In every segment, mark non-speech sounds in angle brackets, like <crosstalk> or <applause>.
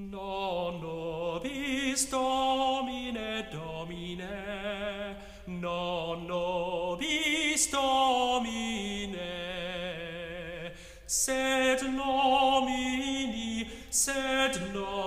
Non nobis Domine, Domine, non nobis Domine, sed nomini, sed nomini,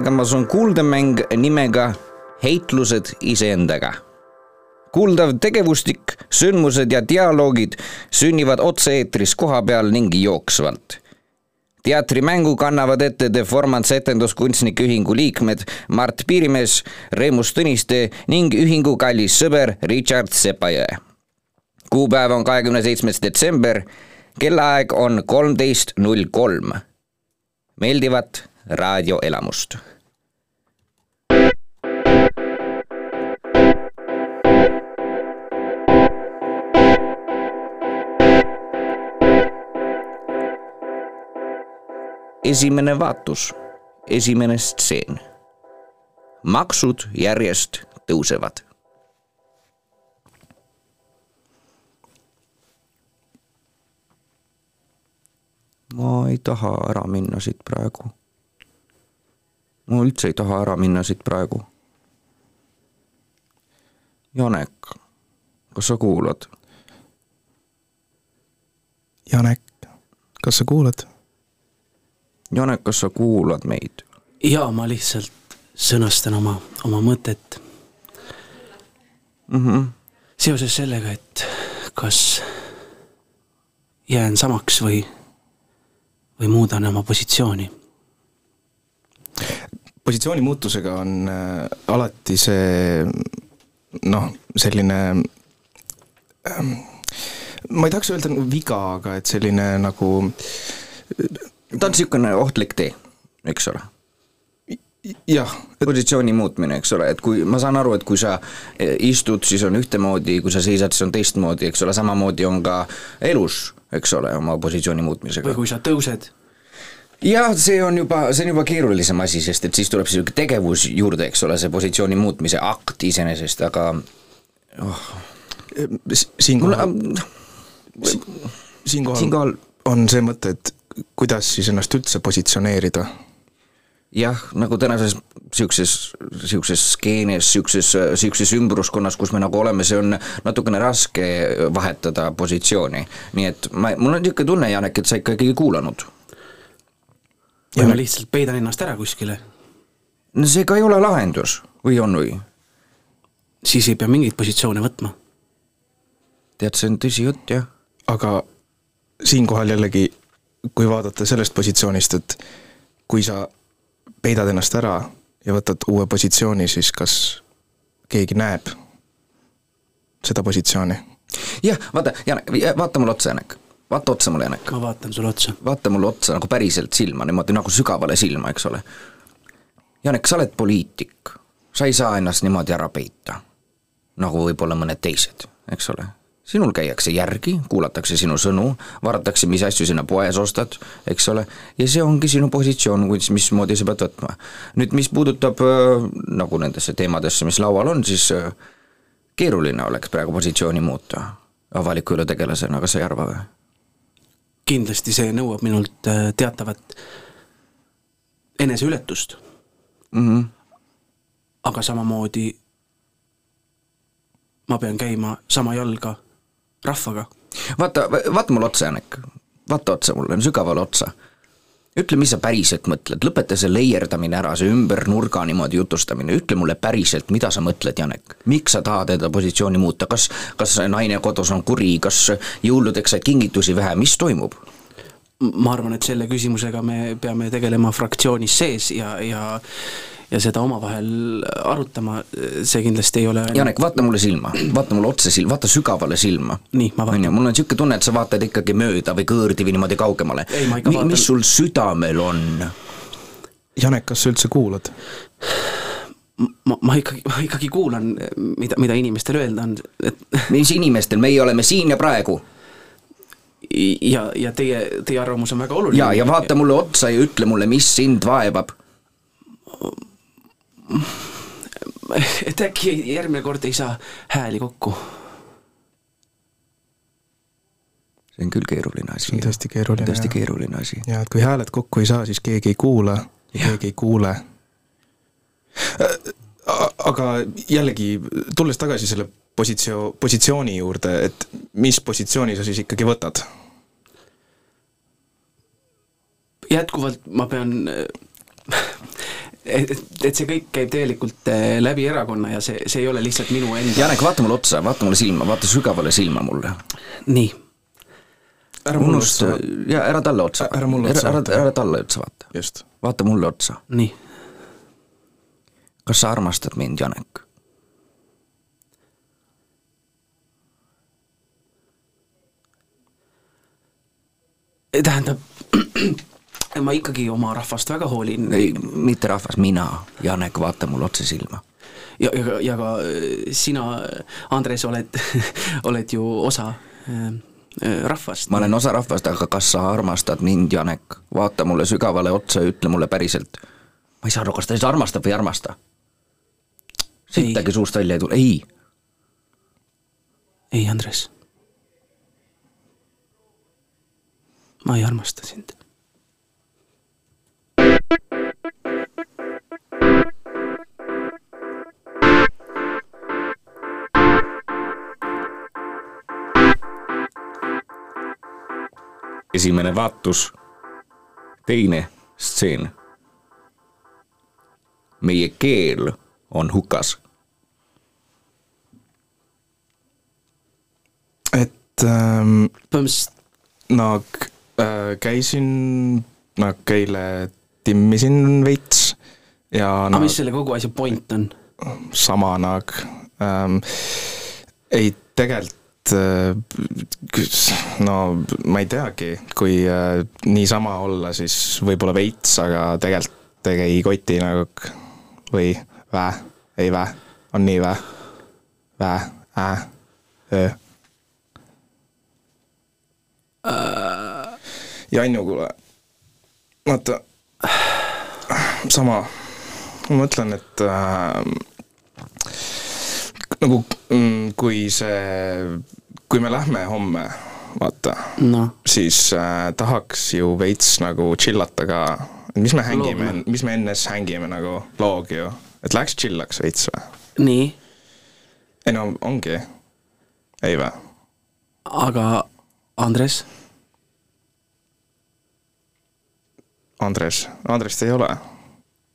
algamas on kuuldemäng nimega Heitlused iseendaga. kuuldav tegevustik, sündmused ja dialoogid sünnivad otse-eetris kohapeal ning jooksvalt teatrimängu kannavad ette The Formants etenduskunstnike ühingu liikmed Mart Piirimees, Reemus Tõniste ning ühingu kallis sõber Richard Sepajõe. kuupäev on kahekümne seitsmes detsember, kellaaeg on kolmteist null kolm. meeldivat raadioelamust esimene vaatus, esimene stseen. maksud järjest tõusevad. ma ei taha ära minna siit praegu. ma üldse ei taha ära minna siit praegu. Janek, kas sa kuulad? Janek, kas sa kuulad? Janek, kas sa kuulad meid? jaa, ma lihtsalt sõnastan oma, oma mõtet mm. -hmm. seoses sellega, et kas jään samaks või, või muudan oma positsiooni. positsiooni muutusega on äh, alati see noh, selline ähm, ma ei tahaks öelda nagu viga, aga et selline nagu ta on niisugune ohtlik tee, eks ole. jah, positsiooni muutmine, eks ole, et kui ma saan aru, et kui sa eh, istud, siis on ühtemoodi, kui sa seisad, siis on teistmoodi, eks ole, samamoodi on ka elus, eks ole, oma positsiooni muutmisega või. kui sa tõused, jah, see on juba, see on juba keerulisem asi, sest et siis tuleb niisugune tegevus juurde, eks ole, see positsiooni muutmise akt iseenesest, aga oh, mul siinkohal, si, siinkohal siinkohal on see mõte, et kuidas siis ennast üldse positsioneerida. jah, nagu tänases niisuguses, niisuguses skeenes, niisuguses, niisuguses ümbruskonnas, kus me nagu oleme, see on natukene raske vahetada positsiooni. nii et ma, mul on niisugune tunne, Janek, et sa ikkagi ei kuulanud. või ma lihtsalt peidan ennast ära kuskile, no see ka ei ole lahendus või on või? siis ei pea mingeid positsioone võtma. tead, see on tõsijutt jah. aga siinkohal jällegi kui vaadata sellest positsioonist, et kui sa peidad ennast ära ja võtad uue positsiooni, siis kas keegi näeb seda positsiooni? jah, vaata, Janek, vaata mulle otsa, Janek. vaata otsa mulle, Janek. ma vaatan sulle otsa. vaata mulle otsa nagu päriselt silma, niimoodi nagu sügavale silma, eks ole. Janek, sa oled poliitik, sa ei saa ennast niimoodi ära peita, nagu võib-olla mõned teised, eks ole sinul käiakse järgi, kuulatakse sinu sõnu, vaadatakse, mis asju sina poes ostad, eks ole, ja see ongi sinu positsioon, kuidas, mismoodi sa pead võtma. nüüd, mis puudutab äh, nagu nendesse teemadesse, mis laual on, siis äh, keeruline oleks praegu positsiooni muuta avaliku elu tegelasena, kas sa ei arva või? kindlasti see nõuab minult äh, teatavat eneseületust mm. -hmm. aga samamoodi ma pean käima sama jalga rahvaga. vaata, vaata mulle otsa, Janek, vaata otsa mulle, sügavale otsa. ütle, mis sa päriselt mõtled, lõpeta see leierdamine ära, see ümber nurga niimoodi jutustamine, ütle mulle päriselt, mida sa mõtled, Janek. miks sa tahad enda positsiooni muuta, kas, kas naine kodus on kuri, kas jõuludeks said kingitusi vähe, mis toimub? ma arvan, et selle küsimusega me peame tegelema fraktsioonis sees ja, ja ja seda omavahel arutama, see kindlasti ei ole. Janek, vaata mulle silma, vaata mulle otse silma, vaata sügavale silma. nii, ma vaatan. mul on niisugune tunne, et sa vaatad ikkagi mööda või kõõrdi või niimoodi kaugemale. Mi, mis sul südamel on? Janek, kas sa üldse kuulad? ma, ma ikkagi, ma ikkagi kuulan, mida, mida inimestel öelda on, et <laughs> mis inimestel, meie oleme siin ja praegu ja, ja teie, teie arvamus on väga oluline. ja, ja vaata mulle otsa ja ütle mulle, mis sind vaevab et äkki järgmine kord ei saa hääli kokku? see on küll keeruline asi. see on tõesti keeruline. tõesti jah. keeruline asi. ja et kui hääled kokku ei saa, siis keegi ei kuula ja keegi ei kuule. aga jällegi, tulles tagasi selle positsioon, positsiooni juurde, et mis positsiooni sa siis ikkagi võtad? jätkuvalt ma pean et, et see kõik käib tegelikult äh, läbi erakonna ja see, see ei ole lihtsalt minu enda Janek, vaata mulle otsa, vaata mulle silma, vaata sügavale silma mulle. nii. ära mulle otsa. jaa, ära talle otsa. ära mulle otsa vaata. ära talle otsa vaata. just. vaata mulle otsa. nii. kas sa armastad mind, Janek? tähendab <clears throat> ma ikkagi oma rahvast väga hoolin. mitte rahvas, mina, Janek, vaata mulle otse silma. ja, ja, ja ka äh, sina, Andres, oled <laughs> oled ju osa äh, rahvast. ma olen osa rahvast, aga kas sa armastad mind, Janek? vaata mulle sügavale otsa ja ütle mulle päriselt. ma ei saa aru, kas ta siis armastab või ei armasta? sittagi suust välja ei tule, ei. ei, Andres. ma ei armasta sind esimene vaatus, teine stseen. meie keel on hukas. et ähm, põhimõtteliselt no äh, käisin nagu eile timmisin veits ja aga no, mis selle kogu asja point on? sama nagu ähm,, ei tegelikult no ma ei teagi, kui äh, niisama olla, siis võib-olla veits, aga tegelikult ei koti nagu või vä, ei vä, on nii vä, vä, ä, öö. ja Anju, kuule, vaata, sama, ma mõtlen, et äh, nagu mm, kui see, kui me lähme homme, vaata no., siis äh, tahaks ju veits nagu chillata ka. mis me hängime, mis me enne hängime nagu loog ju, et läheks chillaks veits või? nii? ei no ongi, ei või? aga Andres? Andres, Andrest ei ole.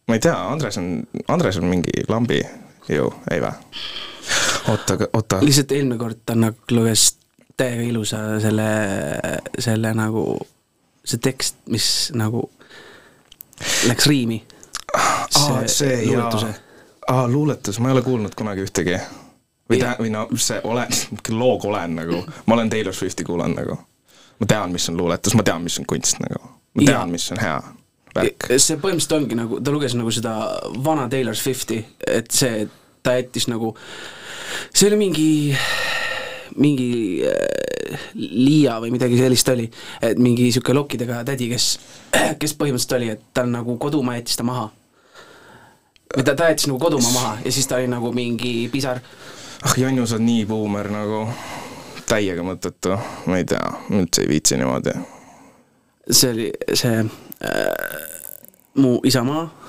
ma ei tea, Andres on, Andres on mingi lambi ju, ei või? Oota, oota. lihtsalt eelmine kord ta nagu luges täiega ilusa selle, selle nagu see tekst, mis nagu läks riimi. aa, see jaa aa luuletus, ma ei ole kuulnud kunagi ühtegi. või tä-, või no see olen, loog olen nagu, ma olen Taylor Swifti kuulanud nagu. ma tean, mis on luuletus, ma tean, mis on kunst nagu. ma tean, mis on hea värk. see põhimõtteliselt ongi nagu, ta luges nagu seda vana Taylor Swifti, et see, ta jättis nagu, see oli mingi, mingi äh, Liia või midagi sellist oli, et mingi niisugune lokkidega tädi, kes, kes põhimõtteliselt oli, et tal nagu kodumaa jättis ta maha. või ta, ta jättis nagu kodumaa maha ja siis ta oli nagu mingi pisar, ah Jonju, sa oled nii buumer nagu, täiega mõttetu, ma ei tea, üldse ei viitsi niimoodi. see oli see äh, mu isamaa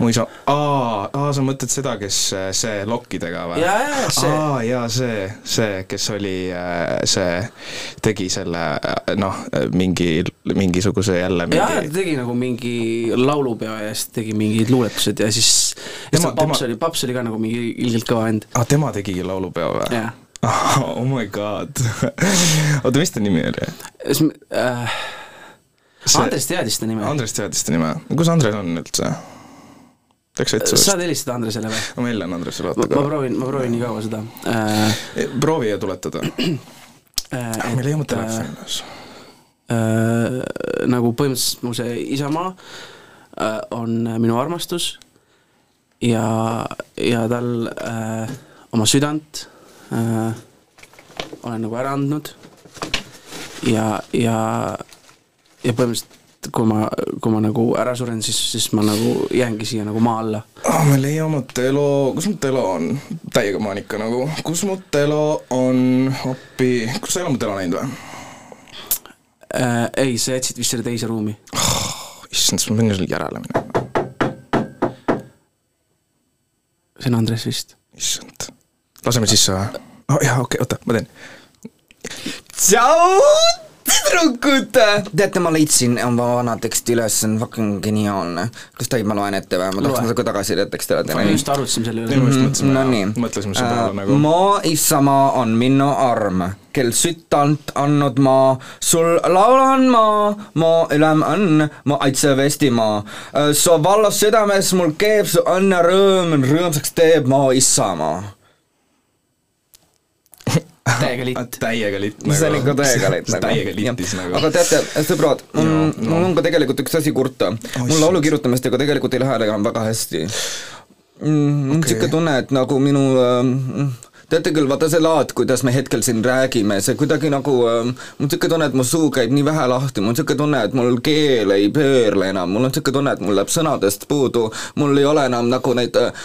mu isa, aa, aa sa mõtled seda, kes äh, see lokkidega või? Jaa, jaa, see. aa jaa, see, see, kes oli äh, see, tegi selle äh, noh, mingi, mingisuguse jälle jah, ta mingi tegi nagu mingi laulupeo ja siis tegi mingid luuletused ja siis Tema- paps tema- oli, paps oli ka nagu mingi ilgelt kõva vend, aa, tema tegigi laulupeo või? <laughs> oh my god <laughs> oota, mis ta nimi oli? äh, Andres teadis seda nime. Andres teadis ta nime, kus Andres on üldse? Läks vetsu vist? saad helistada Andresele või? ma hellan Andresele ma, vaata ma korra. proovin, ma proovin nii kaua seda äh,. proovi ja tuletada. <clears throat> Äh, meil ei olnud telefoni üles. äh, nagu põhimõtteliselt mu see isamaa äh, on minu armastus ja, ja tal äh, oma südant äh, olen nagu ära andnud ja, ja, ja põhimõtteliselt kui ma, kui ma nagu ära suren, siis, siis ma nagu jäängi siia nagu maa alla. oh,. me leiame telo, kus mu telo on? täiega paanika nagu, kus mu telo on, appi, kus sa ei ole mu telo näinud või? Äh, ei, sa jätsid vist selle teise ruumi. issand, siis ma pean sulle järele minema. see on Andres vist. issand, laseme sisse või oh,? jaa, okei okay,, oota, ma teen. tšau, tüdrukud! teate, ma leidsin oma vana teksti üles, see on fucking geniaalne. kas tohib, ma loen ette või? ma tahaks natuke tagasisidet me teha. just arutasime selle Nii me üle just. mõtlesime no mõtlesime su peale nagu Mo isamaa on minu arm, kel sütant andnud ma, sul laulan ma, ma ülem õnn, ma aitsev Eestimaa. su vallas südames mul keeb su õnne rõõm, rõõmsaks teeb ma isamaa. Täiega litt. täiega litt see on ikka täiega litt nagu. täiega littis nagu. aga teate, sõbrad, no. mul on ka tegelikult üks asi kurta. mul issand. laulu kirjutamistega tegelikult ei lähe enam väga hästi. mul on Okei. niisugune tunne, et nagu minu äh, teate küll, vaata see laad, kuidas me hetkel siin räägime, see kuidagi nagu äh, mul on niisugune tunne, et mu suu käib nii vähe lahti, mul on niisugune tunne, et mul keel ei pöörle enam, mul on niisugune tunne, et mul läheb sõnadest puudu, mul ei ole enam nagu neid äh,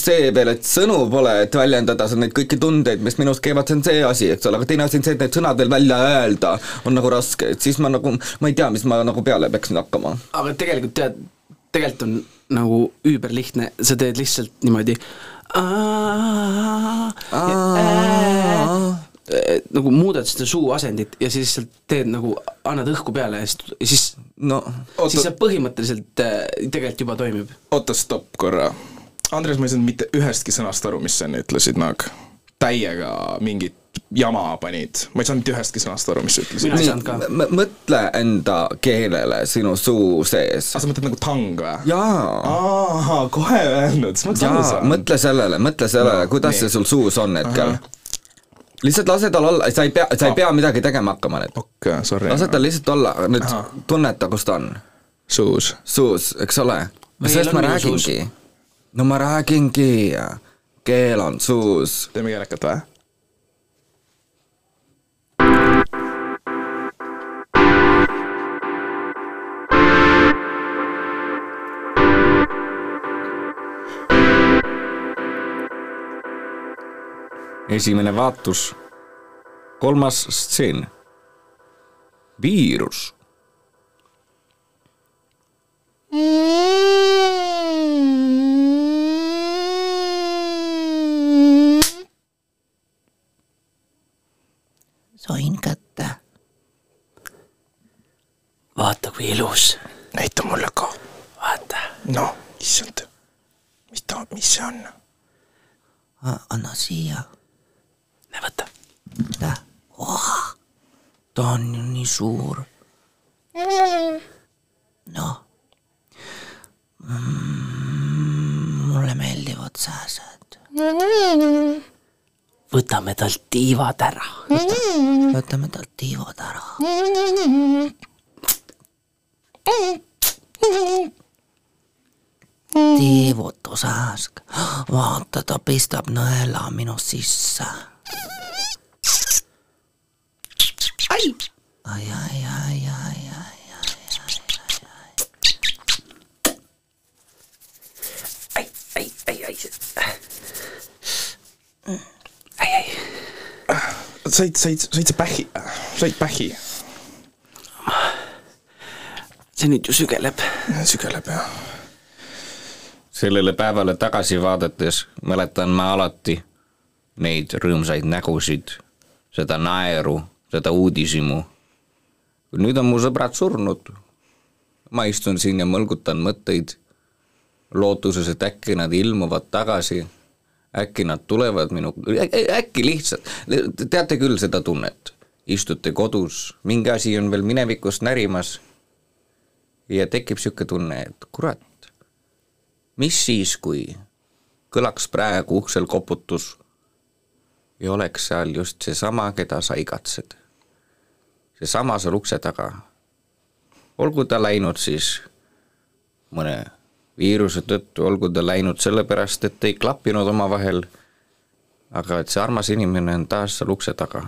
see veel, et sõnu pole, et väljendada neid kõiki tundeid, mis minus käivad, see on see asi, eks ole, aga teine asi on see, et need sõnad veel välja öelda on nagu raske, et siis ma nagu, ma ei tea, mis ma nagu peale peaksin hakkama. aga tegelikult tead, tegelikult on nagu üüberlihtne, sa teed lihtsalt niimoodi nagu muudad seda suu asendit ja siis lihtsalt teed nagu, annad õhku peale ja siis, siis no Oota. siis see põhimõtteliselt äh, tegelikult juba toimib. oota, stopp korra. Andres, ma ei saanud mitte ühestki sõnast aru, mis sa enne ütlesid, Naag. täiega mingit jama panid, ma ei saanud ühestki sõnast aru, mis sa ütlesid. Mõtle enda keelele sinu suu sees aa, sa mõtled nagu tang või? jaa aa, kohe öelnud, siis ma oleks aru saanud. mõtle sellele, mõtle sellele No, kuidas nii. see sul suus on hetkel lihtsalt lase tal olla, sa ei pea, sa ei Ah. pea midagi tegema hakkama nüüd. okei, sorry. lase tal lihtsalt olla, nüüd Ahah. tunneta, kus ta on. suus. suus, eks ole. Sellest ma suus. räägingi. no ma räägingi, keel on suus. teeme keelekat või? Esimene vaatus, kolmas stseen. viirus. sain kätte. vaata, kui ilus, näita mulle ka. vaata. noh, issand. mis ta, mis see on? anna siia. näe, võta. ta on ju nii suur. noh mm,, mulle meeldivad sääsed. võtame talt tiivad ära. võtame talt tiivad ära. tiivutu sääsk, vaata, ta pistab nõela minu sisse. ai, ai, ai, ai, ai, ai. ai, ai, ai, ai. ai, ai. said, said, said sa pähhi, said pähhi? see nüüd ju sügeleb. sügeleb jah. sellele päevale tagasi vaadates mäletan ma alati neid rõõmsaid nägusid, seda naeru, seda uudishimu. nüüd on mu sõbrad surnud. ma istun siin ja mõlgutan mõtteid, lootuses, et äkki nad ilmuvad tagasi, äkki nad tulevad minu, äkki lihtsalt, teate küll seda tunnet, istute kodus, mingi asi on veel minevikust närimas. Ja tekib niisugune tunne, et kurat, mis siis, kui kõlaks praegu uksel koputus ja oleks seal just seesama, keda sa igatsed. seesama seal ukse taga. olgu ta läinud siis mõne viiruse tõttu, olgu ta läinud sellepärast, et ei klappinud omavahel, aga et see armas inimene on taas seal ukse taga.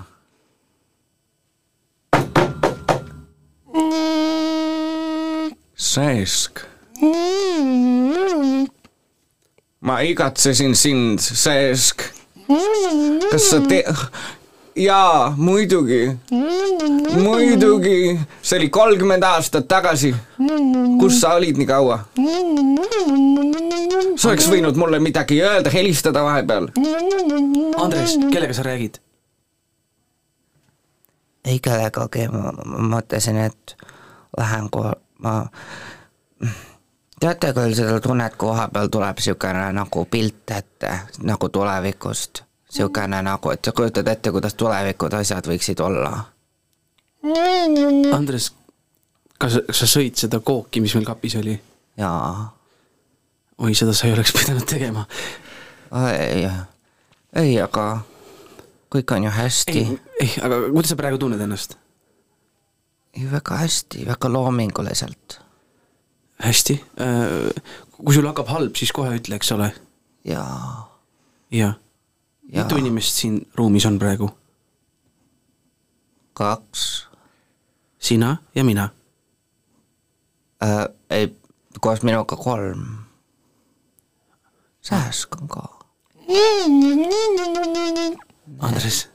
Sääsk ma igatsesin sind, Sääsk. Kas sa te-, jaa, muidugi, muidugi, see oli kolmkümmend aastat tagasi. kus sa olid nii kaua? sa oleks võinud mulle midagi öelda, helistada vahepeal. Andres, kellega sa räägid? ei kellegagi, ma ma mõtlesin, et lähen kohe, ma teate küll seda tunnet, kui vahepeal tuleb niisugune nagu pilt ette nagu tulevikust, niisugune nagu, et sa kujutad ette, kuidas tulevikud asjad võiksid olla. Andres, kas, kas sa sõid seda kooki, mis meil kapis oli? jaa, oi, seda sa ei oleks pidanud tegema. ei, ei, aga kõik on ju hästi ei, ei, aga kuidas sa praegu tunned ennast? ei, väga hästi, väga loominguliselt hästi. kui sul hakkab halb, siis kohe ütle, eks ole. jaa, jah. Jaa. mitu inimest siin ruumis on praegu? kaks sina ja mina. äh,, ei, koos minuga kolm. sääsk on ka. Andres,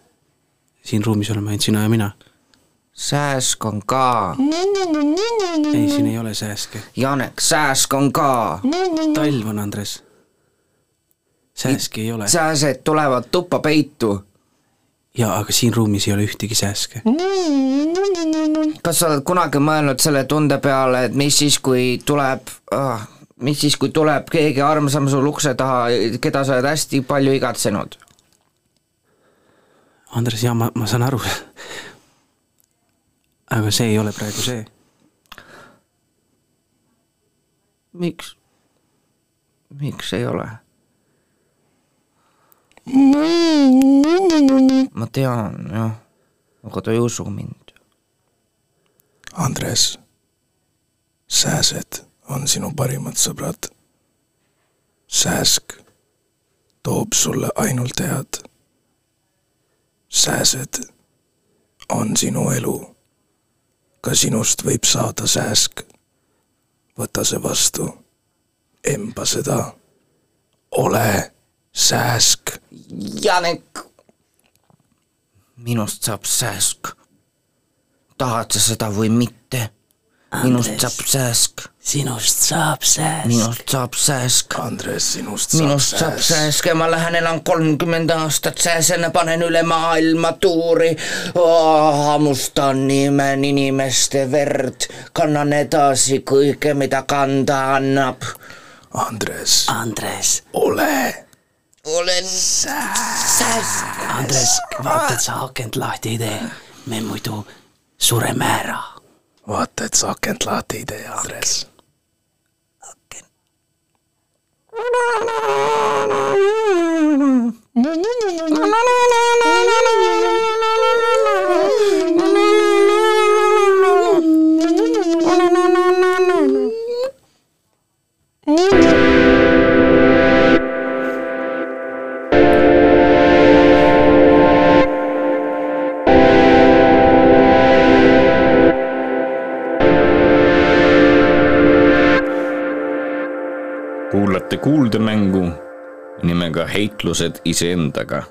siin ruumis oleme ainult sina ja mina. Sääsk on ka. ei, siin ei ole sääske. Janek, sääsk on ka. talv on, Andres. sääski ei ole. sääsed tulevad tuppa peitu. jaa, aga siin ruumis ei ole ühtegi sääske. kas sa oled kunagi mõelnud selle tunde peale, et mis siis, kui tuleb ah,, mis siis, kui tuleb keegi armsam sul ukse taha, keda sa oled hästi palju igatsenud? Andres, jaa, ma, ma saan aru. Aga see ei ole praegu see. miks? miks ei ole? ma tean jah, aga ta ei usu mind. Andres, sääsed on sinu parimad sõbrad. sääsk toob sulle ainult head. sääsed on sinu elu. Ka sinust võib saada sääsk. võta see vastu, emba seda. ole sääsk. Janek, minust saab sääsk. tahad sa seda või mitte? Minust saab sääsk, sinust saab sääsk. minust saab sääsk, Andres, sinust saab minust saab sääsk. sääsk ja ma lähen elan kolmkümmend aastat sääsena, panen üle maailma tuuri oh,. hammustan imen inimeste verd, kannan edasi kõike, mida kanda annab. Andres, Andres, ole olen sääsk. Andres, vaata, et sa akent lahti ei tee. me muidu sureme ära. vaata, et sa akent lahti ei tee, kuulate kuuldemängu nimega Heitlused iseendaga.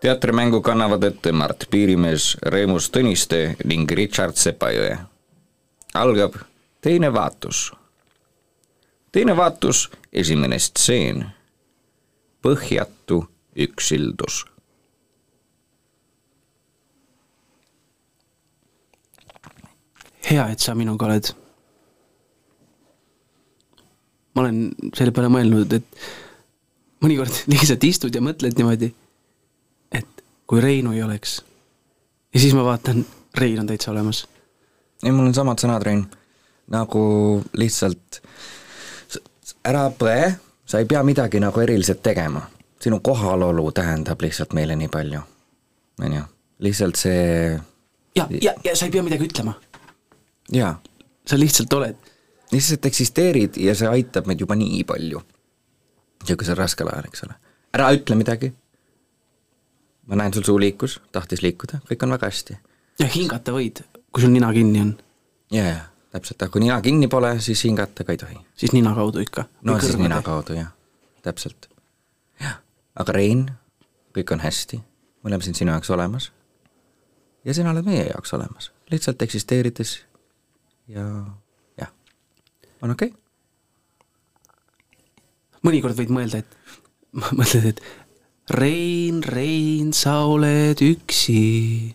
teatrimängu kannavad ette Mart Piirimees, Reemus Tõniste ning Richard Sepajõe. algab teine vaatus. teine vaatus, esimene stseen. põhjatu üksildus hea, et sa minuga oled. Ma olen selle peale mõelnud, et mõnikord <laughs> lihtsalt istud ja mõtled niimoodi, et kui Reinu ei oleks ja siis ma vaatan, Rein on täitsa olemas. ei, mul on samad sõnad, Rein. nagu lihtsalt ära põe, sa ei pea midagi nagu eriliselt tegema. sinu kohalolu tähendab lihtsalt meile nii palju. on ju, lihtsalt see, ja, ja, ja sa ei pea midagi ütlema, jaa, sa lihtsalt oled. Lihtsalt eksisteerid ja see aitab meid juba nii palju. niisugusel raskel ajal, eks ole. ära ütle midagi. ma näen, sul suu liikus, tahtis liikuda, kõik on väga hästi. ja hingata võid, kui sul nina kinni on, jaa, jaa, täpselt, aga kui nina kinni pole, siis hingata ka ei tohi siis nina kaudu ikka. no siis nina. kaudu jah, täpselt. jah, aga Rein, kõik on hästi, me oleme siin sinu jaoks olemas. ja sina oled meie jaoks olemas, lihtsalt eksisteerides ja on okei okay?? mõnikord võid mõelda, et, mõtled, et Rein, Rein, sa oled üksi.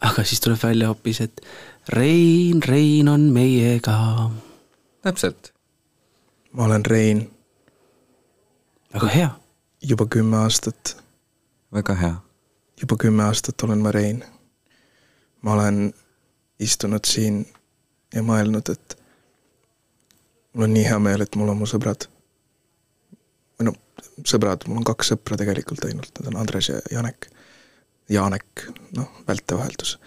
aga siis tuleb välja hoopis, et Rein, Rein on meiega. täpselt, ma olen Rein väga hea, juba kümme aastat, väga hea. juba kümme aastat olen ma Rein. ma olen istunud siin ja mõelnud, et mul on nii hea meel, et mul on mu sõbrad. või no sõbrad, mul on kaks sõpra tegelikult ainult, need on Andres ja Janek. Janek, noh, vältevaheldus.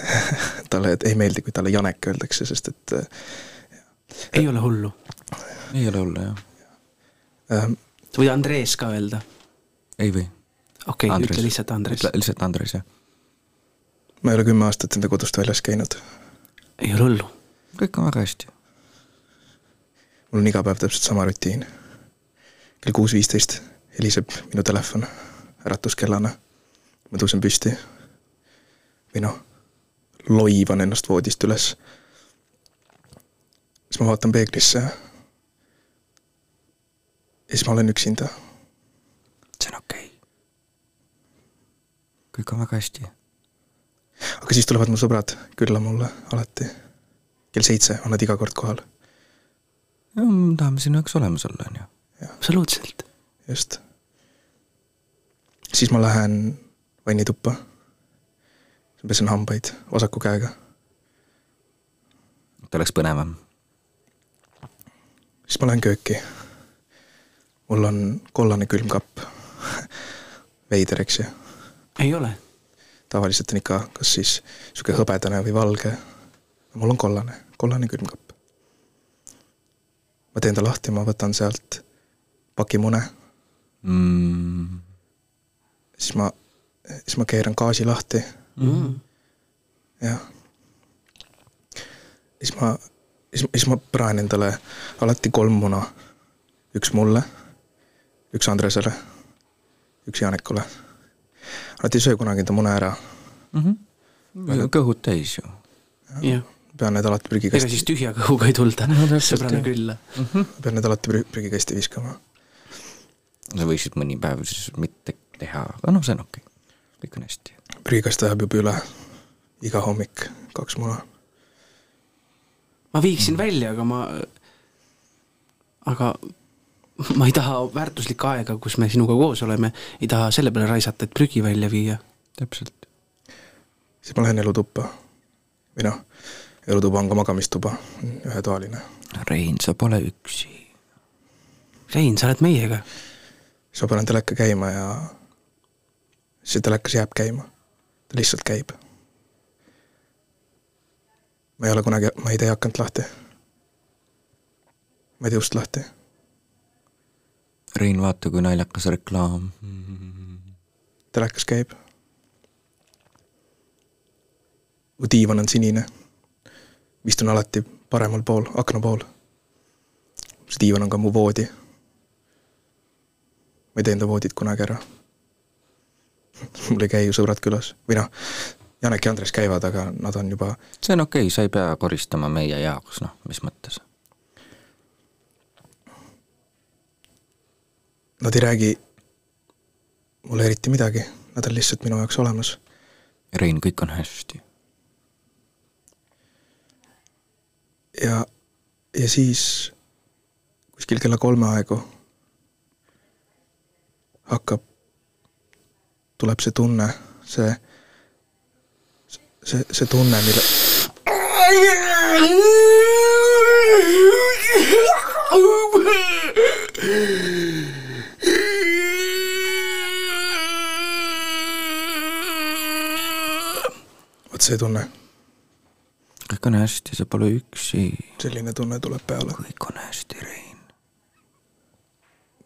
<laughs> talle ei meeldi, kui talle Janek öeldakse, sest et ei ole hullu. ei ole hullu jah. äh, sa võid Andres ka öelda. ei või? okei okay,, ütle lihtsalt Andres. lihtsalt Andres jah. ma ei ole kümme aastat enda kodust väljas käinud. ei ole hullu. kõik on väga hästi. Mul on iga päev täpselt sama rutiin. kell kuus viisteist heliseb minu telefon äratuskellana. ma tõusen püsti või noh, loivan ennast voodist üles. siis ma vaatan peeglisse. ja siis ma olen üksinda. see on okei okay.. kõik on väga hästi. aga siis tulevad mu sõbrad külla mulle alati. kell seitse on nad iga kord kohal, me tahame sinu jaoks olemas olla, on ju. absoluutselt. just. siis ma lähen vannituppa. pesen hambaid vasaku käega et oleks põnevam. siis ma lähen kööki. mul on kollane külmkapp. veider, eks ju. ei ole. tavaliselt on ikka kas siis sihuke hõbedane või valge. mul on kollane, kollane külmkapp. Ma teen ta lahti, ma võtan sealt paki mune, mm,. siis ma, siis ma keeran gaasi lahti, Mm. jah. siis ma, siis, siis ma praen endale alati kolm muna. üks mulle, üks Andresele, üks Janekule. Nad ei söö kunagi enda mune ära, Mm -hmm. kõhud täis ju. jah, pean need alati ega prügikasti siis, tühja kõhuga ei tulda No sõbrana külla. pean need alati prü- prügikasti viskama. sa võiksid mõni päev siis mitte teha, aga noh, see on okei okay.. kõik on hästi. prügikast läheb juba üle iga hommik kaks muna. ma viiksin välja, aga ma, aga ma ei taha väärtuslikku aega, kus me sinuga koos oleme, ei taha selle peale raisata, et prügi välja viia. täpselt. siis ma lähen elutuppa, või noh, ka magamistuba, ühetoaline. Rein, sa pole üksi. Rein, sa oled meiega. ma panen teleka käima ja see telekas jääb käima. ta lihtsalt käib. ma ei ole kunagi, ma ei tee akent lahti. ma ei tee ust lahti. Rein, vaata kui naljakas reklaam. telekas käib. mu diivan on sinine. Istun alati paremal pool, akna pool. see diivan on ka mu voodi. ma ei tee enda voodit kunagi ära. <laughs> mul ei käi ju sõbrad külas või noh, Janek ja Andres käivad, aga nad on juba, see on okei okay,, sa ei pea koristama meie jaoks, noh, mis mõttes. nad ei räägi mulle eriti midagi, nad on lihtsalt minu jaoks olemas. Rein, kõik on hästi. ja, ja siis kuskil kella kolme aegu hakkab, tuleb see tunne, see, see, see tunne, mille, vot see tunne, kõik on hästi, sa pole üksi. selline tunne tuleb peale. kõik on hästi, Rein.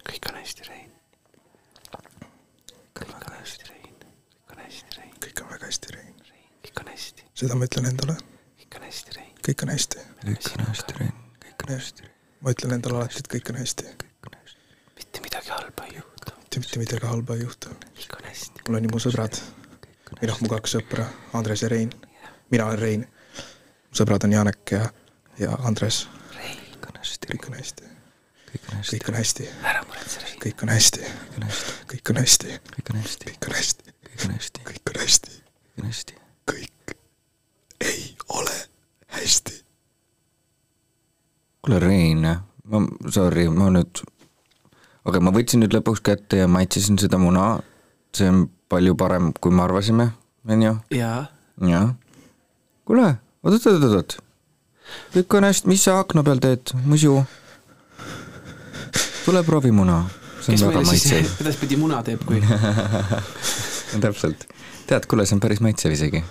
kõik on hästi, Rein. kõik on hästi, Rein. kõik on hästi, Rein. kõik on väga hästi, Rein. kõik on hästi, seda ma ütlen endale, kõik on hästi, Rein. kõik on hästi. kõik on hästi, Rein. kõik on hästi, ma ütlen endale alati, et kõik on hästi. kõik on hästi. mitte midagi halba ei juhtu, mitte mitte midagi halba ei juhtu. kõik on hästi. mul on ju mu sõbrad, või noh, mu kaks sõpra, Andres ja Rein. mina olen Rein. Sõbrad on Janek ja, ja Andres. kõik on hästi, kõik on hästi, kõik on hästi, kõik on hästi, ära muretse, Rein. kõik on hästi, kõik on hästi, kõik on hästi, kõik on hästi, kõik on hästi, kõik on hästi, kõik on hästi, kõik on hästi. kõik ei ole hästi. kuule, Rein, ma, sorry, ma nüüd, aga ma võtsin nüüd lõpuks kätte ja maitsesin seda muna, see on palju parem, kui me arvasime, on ju, jaa, jah. kuule, oot, oot, oot, oot, kõik on hästi, mis sa akna peal teed, muidu? tule proovi muna, see kes meile siis <laughs> edaspidi muna teeb, kui <laughs> täpselt, tead, kuule, see on päris maitsev isegi.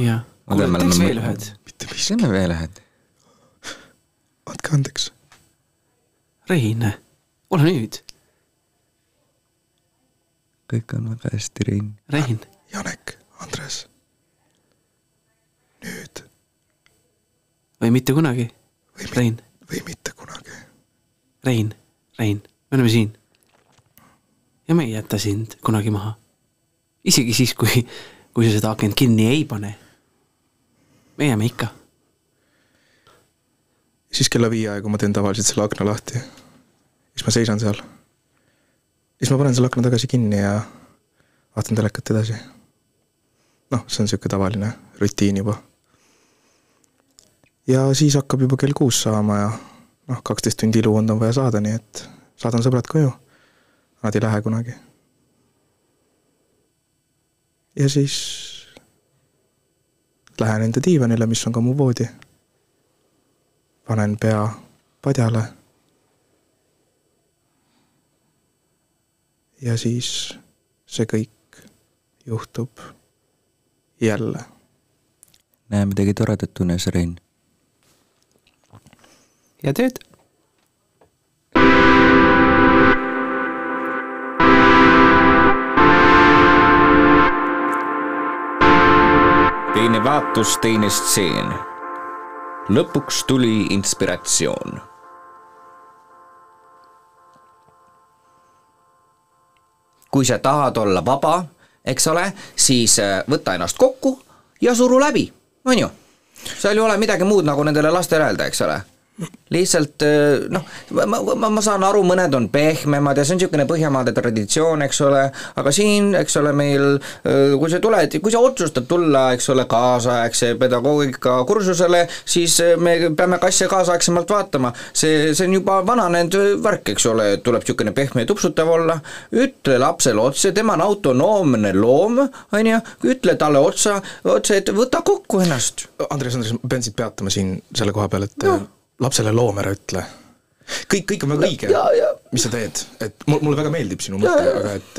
jah. Kuule teeks veel ühed. mitte miski, teeme veel ühed. andke andeks. Rein, ole nüüd, kõik on väga hästi, Rein. Rein. Janek, Andres. nüüd või mitte kunagi. Rein, või mitte kunagi. Rein, Rein, me oleme siin. ja me ei jäta sind kunagi maha. isegi siis, kui, kui sa seda akent kinni ei pane. me jääme ikka. siis kella viie aegu ma teen tavaliselt selle akna lahti. siis ma seisan seal. siis ma panen selle akna tagasi kinni ja vaatan telekat edasi. noh, see on sihuke tavaline rutiin juba. Ja siis hakkab juba kell kuus saama ja noh, kaksteist tundi iluund on vaja saada, nii et saadan sõbrad koju. Nad ei lähe kunagi. ja siis lähen enda diivanile, mis on ka mu voodi panen pea padjale. ja siis see kõik juhtub jälle. näe midagi toredat unes, Rein. Ja tööd. teine vaatus, teine stseen. lõpuks tuli inspiratsioon. kui sa tahad olla vaba, eks ole, siis äh, võta ennast kokku ja suru läbi, on ju. seal ei ole midagi muud nagu nendele lastele öelda, eks ole. Lihtsalt äh, noh, ma, ma, ma saan aru, mõned on pehmemad ja see on niisugune Põhjamaade traditsioon, eks ole, aga siin, eks ole, meil äh, kui sa tuled, kui sa otsustad tulla, eks ole, kaasaegse pedagoogika kursusele, siis äh, me peame ka asja kaasaegsemalt vaatama. see, see on juba vananenud värk, eks ole, tuleb niisugune pehme ja tupsutav olla, ütle lapsele otse, tema on autonoomne loom, on ju, ütle talle otsa, otse, et võta kokku ennast. Andres, Andres, ma pean sind peatama siin selle koha peal, et no lapsele loom ära ütle. kõik, kõik on väga õige, mis sa teed, et mul, mulle väga meeldib sinu mõte, aga et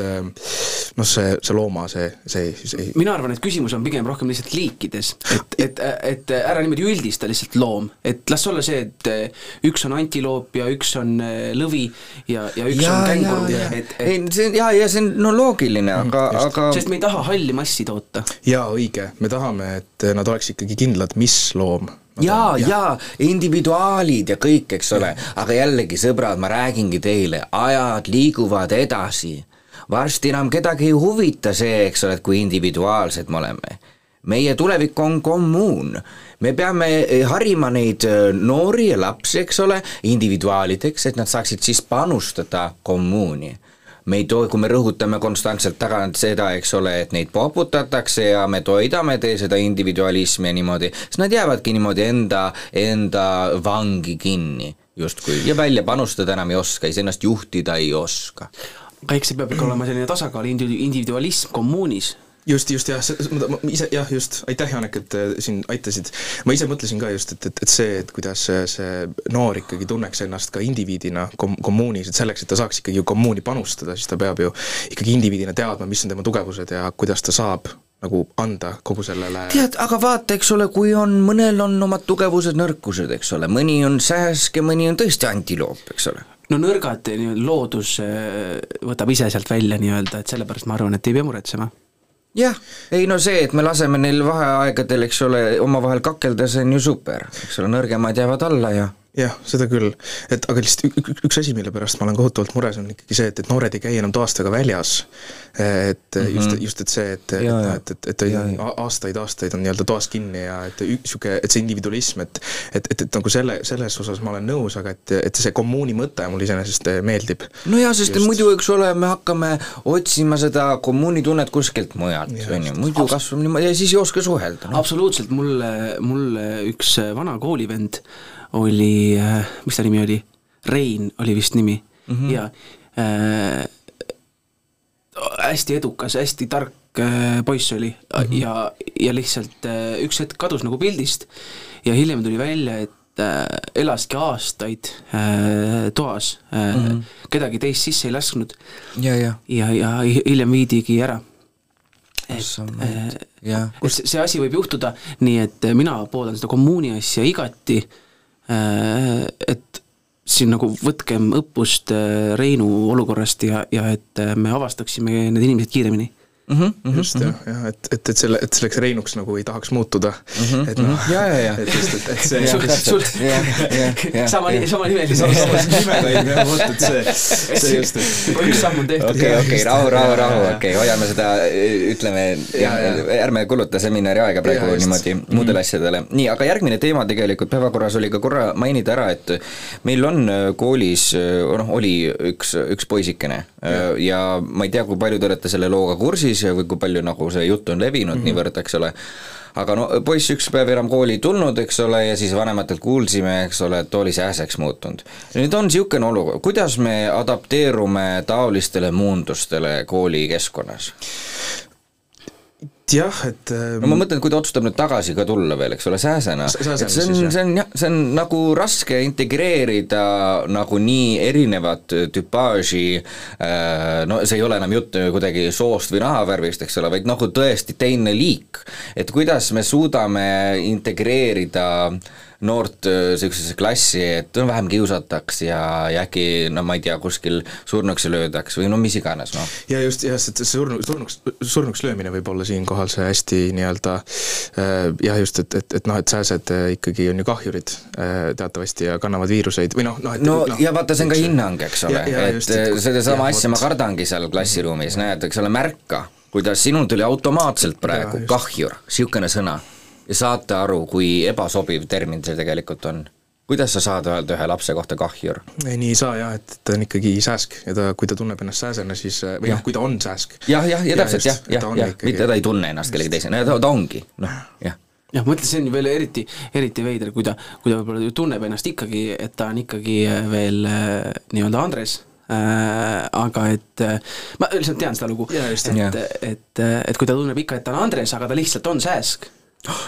noh, see, see looma, see, see, see mina arvan, et küsimus on pigem rohkem lihtsalt liikides, et, et, et ära niimoodi üldista lihtsalt loom, et las olla see, et üks on antiloop ja üks on äh, lõvi ja, ja üks ja, on kängur, et, et ei, see on jaa, ja see on no loogiline, aga, aga sest me ei taha halli massi toota. jaa, õige, me tahame, et nad oleks ikkagi kindlad, mis loom jaa, jaa, individuaalid ja kõik, eks ole, aga jällegi, sõbrad, ma räägingi teile, ajad liiguvad edasi. varsti enam kedagi ei huvita see, eks ole, et kui individuaalsed me oleme. meie tulevik on kommuun. me peame harima neid äh, noori ja lapsi, eks ole, individuaalideks, et nad saaksid siis panustada kommuuni me ei too, kui me rõhutame konstantselt tagant seda, eks ole, et neid poputatakse ja me toidame tee seda individualismi ja niimoodi, siis nad jäävadki niimoodi enda, enda vangi kinni justkui ja välja panustada enam ei oska, iseennast juhtida ei oska. aga eks see peab ikka olema selline tasakaal, individualism kommuunis just, just jah, ma, ise jah, just, aitäh, Janek, et äh, siin aitasid. ma ise mõtlesin ka just, et, et, et see, et kuidas see, see noor ikkagi tunneks ennast ka indiviidina kom-, kommuunis, et selleks, et ta saaks ikkagi ju kommuuni panustada, siis ta peab ju ikkagi indiviidina teadma, mis on tema tugevused ja kuidas ta saab nagu anda kogu sellele tead, aga vaata, eks ole, kui on, mõnel on omad tugevused, nõrkused, eks ole, mõni on sääsk ja mõni on tõesti antiloop, eks ole. No nõrgad nii-öelda loodus äh, võtab ise sealt välja nii-öelda, et sellepärast ma arvan, et ei pea muretsema jah, ei no see, et me laseme neil vaheaegadel, eks ole, omavahel kakelda, see on ju super, eks ole, nõrgemad jäävad alla ja jah, seda küll, et aga lihtsalt üks asi, mille pärast ma olen kohutavalt mures, on ikkagi see, et, et noored ei käi enam toastega väljas. et mm -hmm. just, just, et see, et, et noh, et, et, et, aastaid-aastaid on nii-öelda toas kinni ja et niisugune, et see individualism, et et, et, et nagu selle, selles osas ma olen nõus, aga et, et see kommuuni mõte mulle iseenesest meeldib. no jaa, sest just. muidu, eks ole, me hakkame otsima seda kommuunitunnet kuskilt mujalt, on ju, muidu kasvab niimoodi ja siis ei oska suhelda no.. absoluutselt, mulle, mulle üks vana koolivend oli, äh, mis ta nimi oli, Rein oli vist nimi mm -hmm. ja äh, hästi edukas, hästi tark äh, poiss oli mm -hmm. ja, ja lihtsalt äh, üks hetk kadus nagu pildist ja hiljem tuli välja, et äh, elaski aastaid äh, toas äh, mm, -hmm. kedagi teist sisse ei lasknud. ja, ja, ja, ja hiljem viidigi ära et, äh, et see, asi võib juhtuda, nii et mina pooldan seda kommuuni asja igati et siin nagu võtkem õppust äh, Reinu olukorrast ja, ja et äh, me avastaksime need inimesed kiiremini mm. -hmm, just mm -hmm. jah, jah, et, et, et selle, et selleks Reinuks nagu ei tahaks muutuda mm. -hmm, et noh, ja, ja, ja. et just, et, et see <laughs> sul, sul sama, sama nimeline. sama nimega jah, vot, et see, <laughs> see just, et. üks samm on tehtud. okei, okei, rahu, rahu, rahu, okei, hoiame seda, ütleme, ärme kuluta seminari aega praegu niimoodi muudele asjadele. nii, aga järgmine teema tegelikult päevakorras oli ka korra mainida ära, et meil on koolis, noh, oli üks, üks poisikene ja, ja ma ei tea, kui palju te olete selle looga kursis, ja või kui palju nagu see jutt on levinud mm -hmm. niivõrd, eks ole, aga no poiss üks päev enam kooli ei tulnud, eks ole, ja siis vanematelt kuulsime, eks ole, et oli sääseks muutunud. nüüd on niisugune olukord, kuidas me adapteerume taolistele muundustele koolikeskkonnas? Jah, et no ma mõtlen, et kui ta otsustab nüüd tagasi ka tulla veel, eks ole, sääsena, et see on, see on jah, see on nagu raske integreerida nagu nii erinevat tüpaaži äh, no see ei ole enam jutt kuidagi soost või nahavärvist, eks ole, vaid nagu tõesti teine liik. et kuidas me suudame integreerida äh, noort niisugusesse klassi, et vähem kiusataks ja, ja äkki no ma ei tea, kuskil surnuks löödaks või no mis iganes, noh. ja just, jah, see surnu, surnuks, surnuks löömine võib olla siinkohal see hästi nii-öelda jah, just, et, et, et noh, et sääsed ikkagi on ju kahjurid teatavasti ja kannavad viiruseid või noh, noh et no, no ja vaata, see on ka hinnang, eks ole, et, et sedasama asja ma kardangi seal klassiruumis, näed, eks ole, märka, kuidas sinul tuli automaatselt praegu ja, kahjur, niisugune sõna ja saate aru, kui ebasobiv termin see tegelikult on kuidas sa saad öelda ühe lapse kohta kahjur? ei, nii ei saa jah, et ta on ikkagi sääsk ja ta, kui ta tunneb ennast sääsena, siis või noh, kui ta on sääsk. jah, jah, ja täpselt jah, ta jah, jah, mitte ta ei tunne ennast kellegi teisena, ta, ta ongi, noh, jah. jah, ma ütlen, see on veel eriti, eriti veider, kui ta, kui ta võib-olla tunneb ennast ikkagi, et ta on ikkagi äh, veel äh, nii-öelda Andres äh,, aga et äh, ma lihtsalt tean seda lugu, jah. et, et, et kui ta tunneb ikka, et ta on Andres, aga ta lihtsalt on sääsk,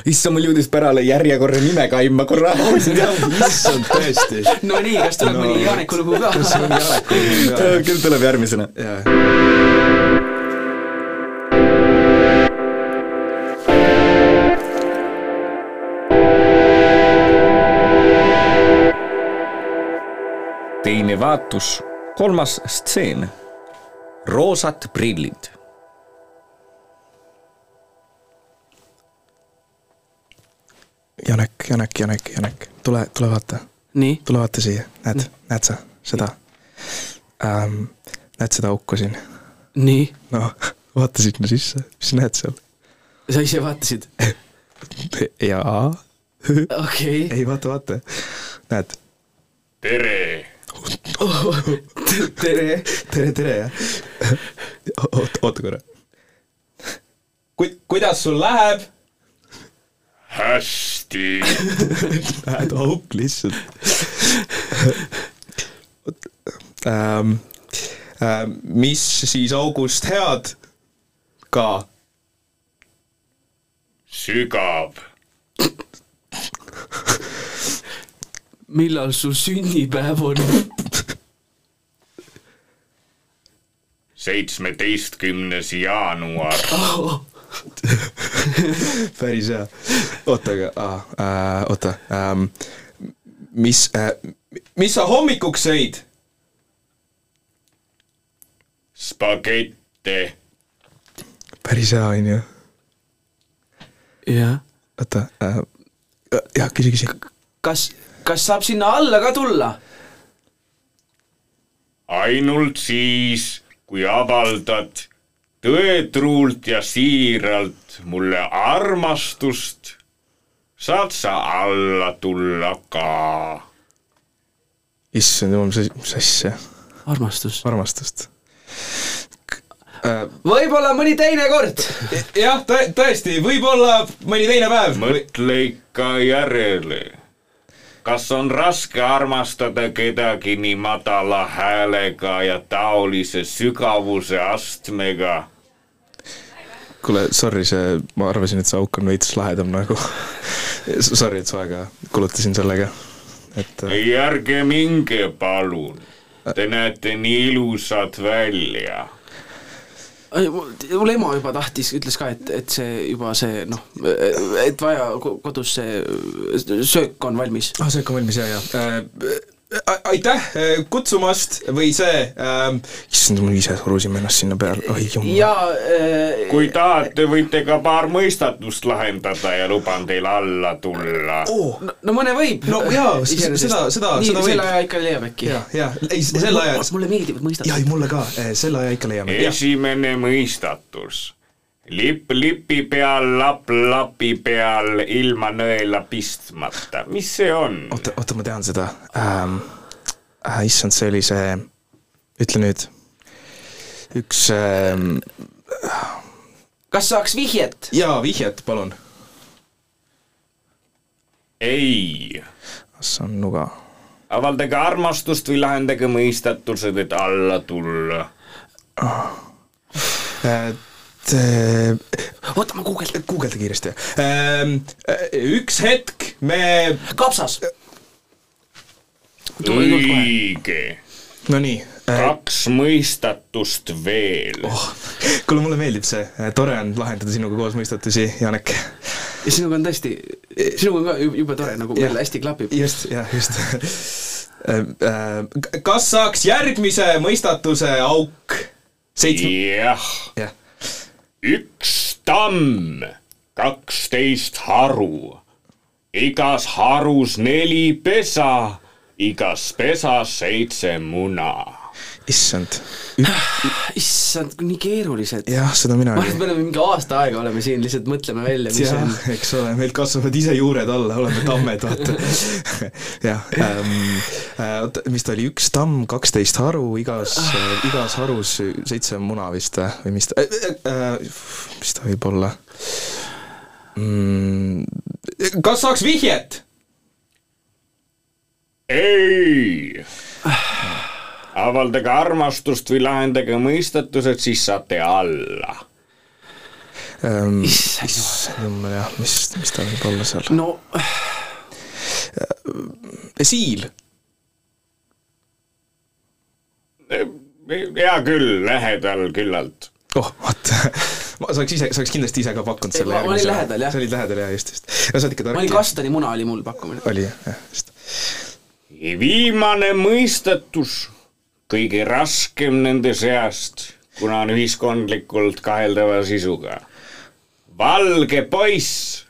issand, mul jõudis pärale järjekorra nime kaima korra. issand, tõesti. no nii, kas tuleb No, mõni Janeku lugu ka? kas on Janeku lugu ka? küll tuleb järgmisena. teine vaatus, kolmas stseen. roosad prillid. Janek, Janek, Janek, Janek, tule, tule vaata, nii, tule vaata siia, näed, näed sa seda ähm,? näed seda auku siin? nii, noh, <laughs> vaata sinna sisse, mis näed seal? sa ise vaatasid? <laughs> jaa. okei, ei, vaata, vaata, näed. tere, <laughs> tere, tere, tere, jah. oota, oota korra. ku-, kuidas sul läheb? hästi, <laughs> näed, auk lihtsalt ähm,. Ähm, mis siis august head ka? sügab, millal su sünnipäev on? seitsmeteistkümnes jaanuar, <laughs> päris hea. oota, aga ah,, äh, oota ähm,, mis äh,, mis sa hommikuks sõid? spagette, päris hea, on ju. jah. oota äh,, jah, küsi, küsi. kas, kas saab sinna alla ka tulla? ainult siis, kui avaldad tõetruult ja siiralt mulle armastust, saad sa alla tulla ka. issand jumal, mis, mis asja, armastus. armastust. võib-olla mõni teine kord. jah, tõesti, võib-olla mõni teine päev. mõtle ikka järele. kas on raske armastada kedagi nii madala häälega ja taolise sügavuse astmega? kuule, sorry, see, ma arvasin, et see auk on veits lahedam nagu. Sorry, et su aega kulutasin sellega, et äh, ei, ärge minge, palun. Te näete nii ilusad välja. mul ema juba tahtis, ütles ka, et, et see juba see noh, et vaja ko- kodus see söök on valmis. ah, see on valmis ja, ja äh,. Aitäh äh, kutsumast või see äh,, issand, ma ise surusin ennast sinna peale, oi jumal. ja äh, kui tahate, võite ka paar mõistatust lahendada ja luban teil alla tulla. oh,. no, no mõne võib. No jaa, seda- seda- seda võib. selle aja ikka leiab äkki. ja, ja ei, selle aja, mulle meeldivad mõistatud ja ei mulle ka, selle aja ikka leiame. esimene mõistatus. Lipp lipi peal, lapp lapi peal, ilma nõela pistmata. mis see on? oota, oota, ma tean seda ähm,. Äh, issand, see oli see, ütle nüüd, üks ähm, kas saaks vihjet? jaa, vihjet, palun. ei. see on nuga. avaldage armastust või lahendage mõistatused, et alla tulla. et äh, oota, ma guugeldan. guugelda kiiresti ähm,. üks hetk me, kapsas. õige. Nonii äh,, kaks mõistatust veel oh.. kuule, mulle meeldib see, tore on lahendada sinuga koos mõistatusi, Janek. ja sinuga on tõesti, sinuga on ka jube, tore, nagu meil hästi klapib. just, jah, just. kas saaks järgmise mõistatuse auk seitsme, jah, jah, üks tamm, kaksteist haru. igas harus neli pesa, igas pesas seitse muna. Issand. issand, nii keerulised. jah, seda mina ma arvan, et me oleme mingi aasta aega oleme siin, lihtsalt mõtleme välja, mis jah on. eks ole, meil kasvavad ise juured alla, oleme tammed, vaata. <laughs> jah ähm,, oota, mis ta oli, üks tamm, kaksteist haru, igas äh,, igas harus seitse muna vist äh, või mis ta äh,, äh, mis ta võib olla mm,? kas saaks vihjet? ei avaldage armastust või lahendage mõistatused, siis saate alla. ähm, issand jumal. jah, mis, mis ta võib olla seal? no siil. hea küll, lähedal küllalt. oh, vot ma saaks ise, saaks kindlasti ise ka pakkunud selle. ma- ma olin lähedal, jah. sa olid lähedal jah, just, just. no sa oled ikka ma tark. olin kastani muna oli mul pakkumine. oli jah, jah, just. viimane mõistatus, kõige raskem nende seast, kuna on ühiskondlikult kaheldava sisuga. valge poiss,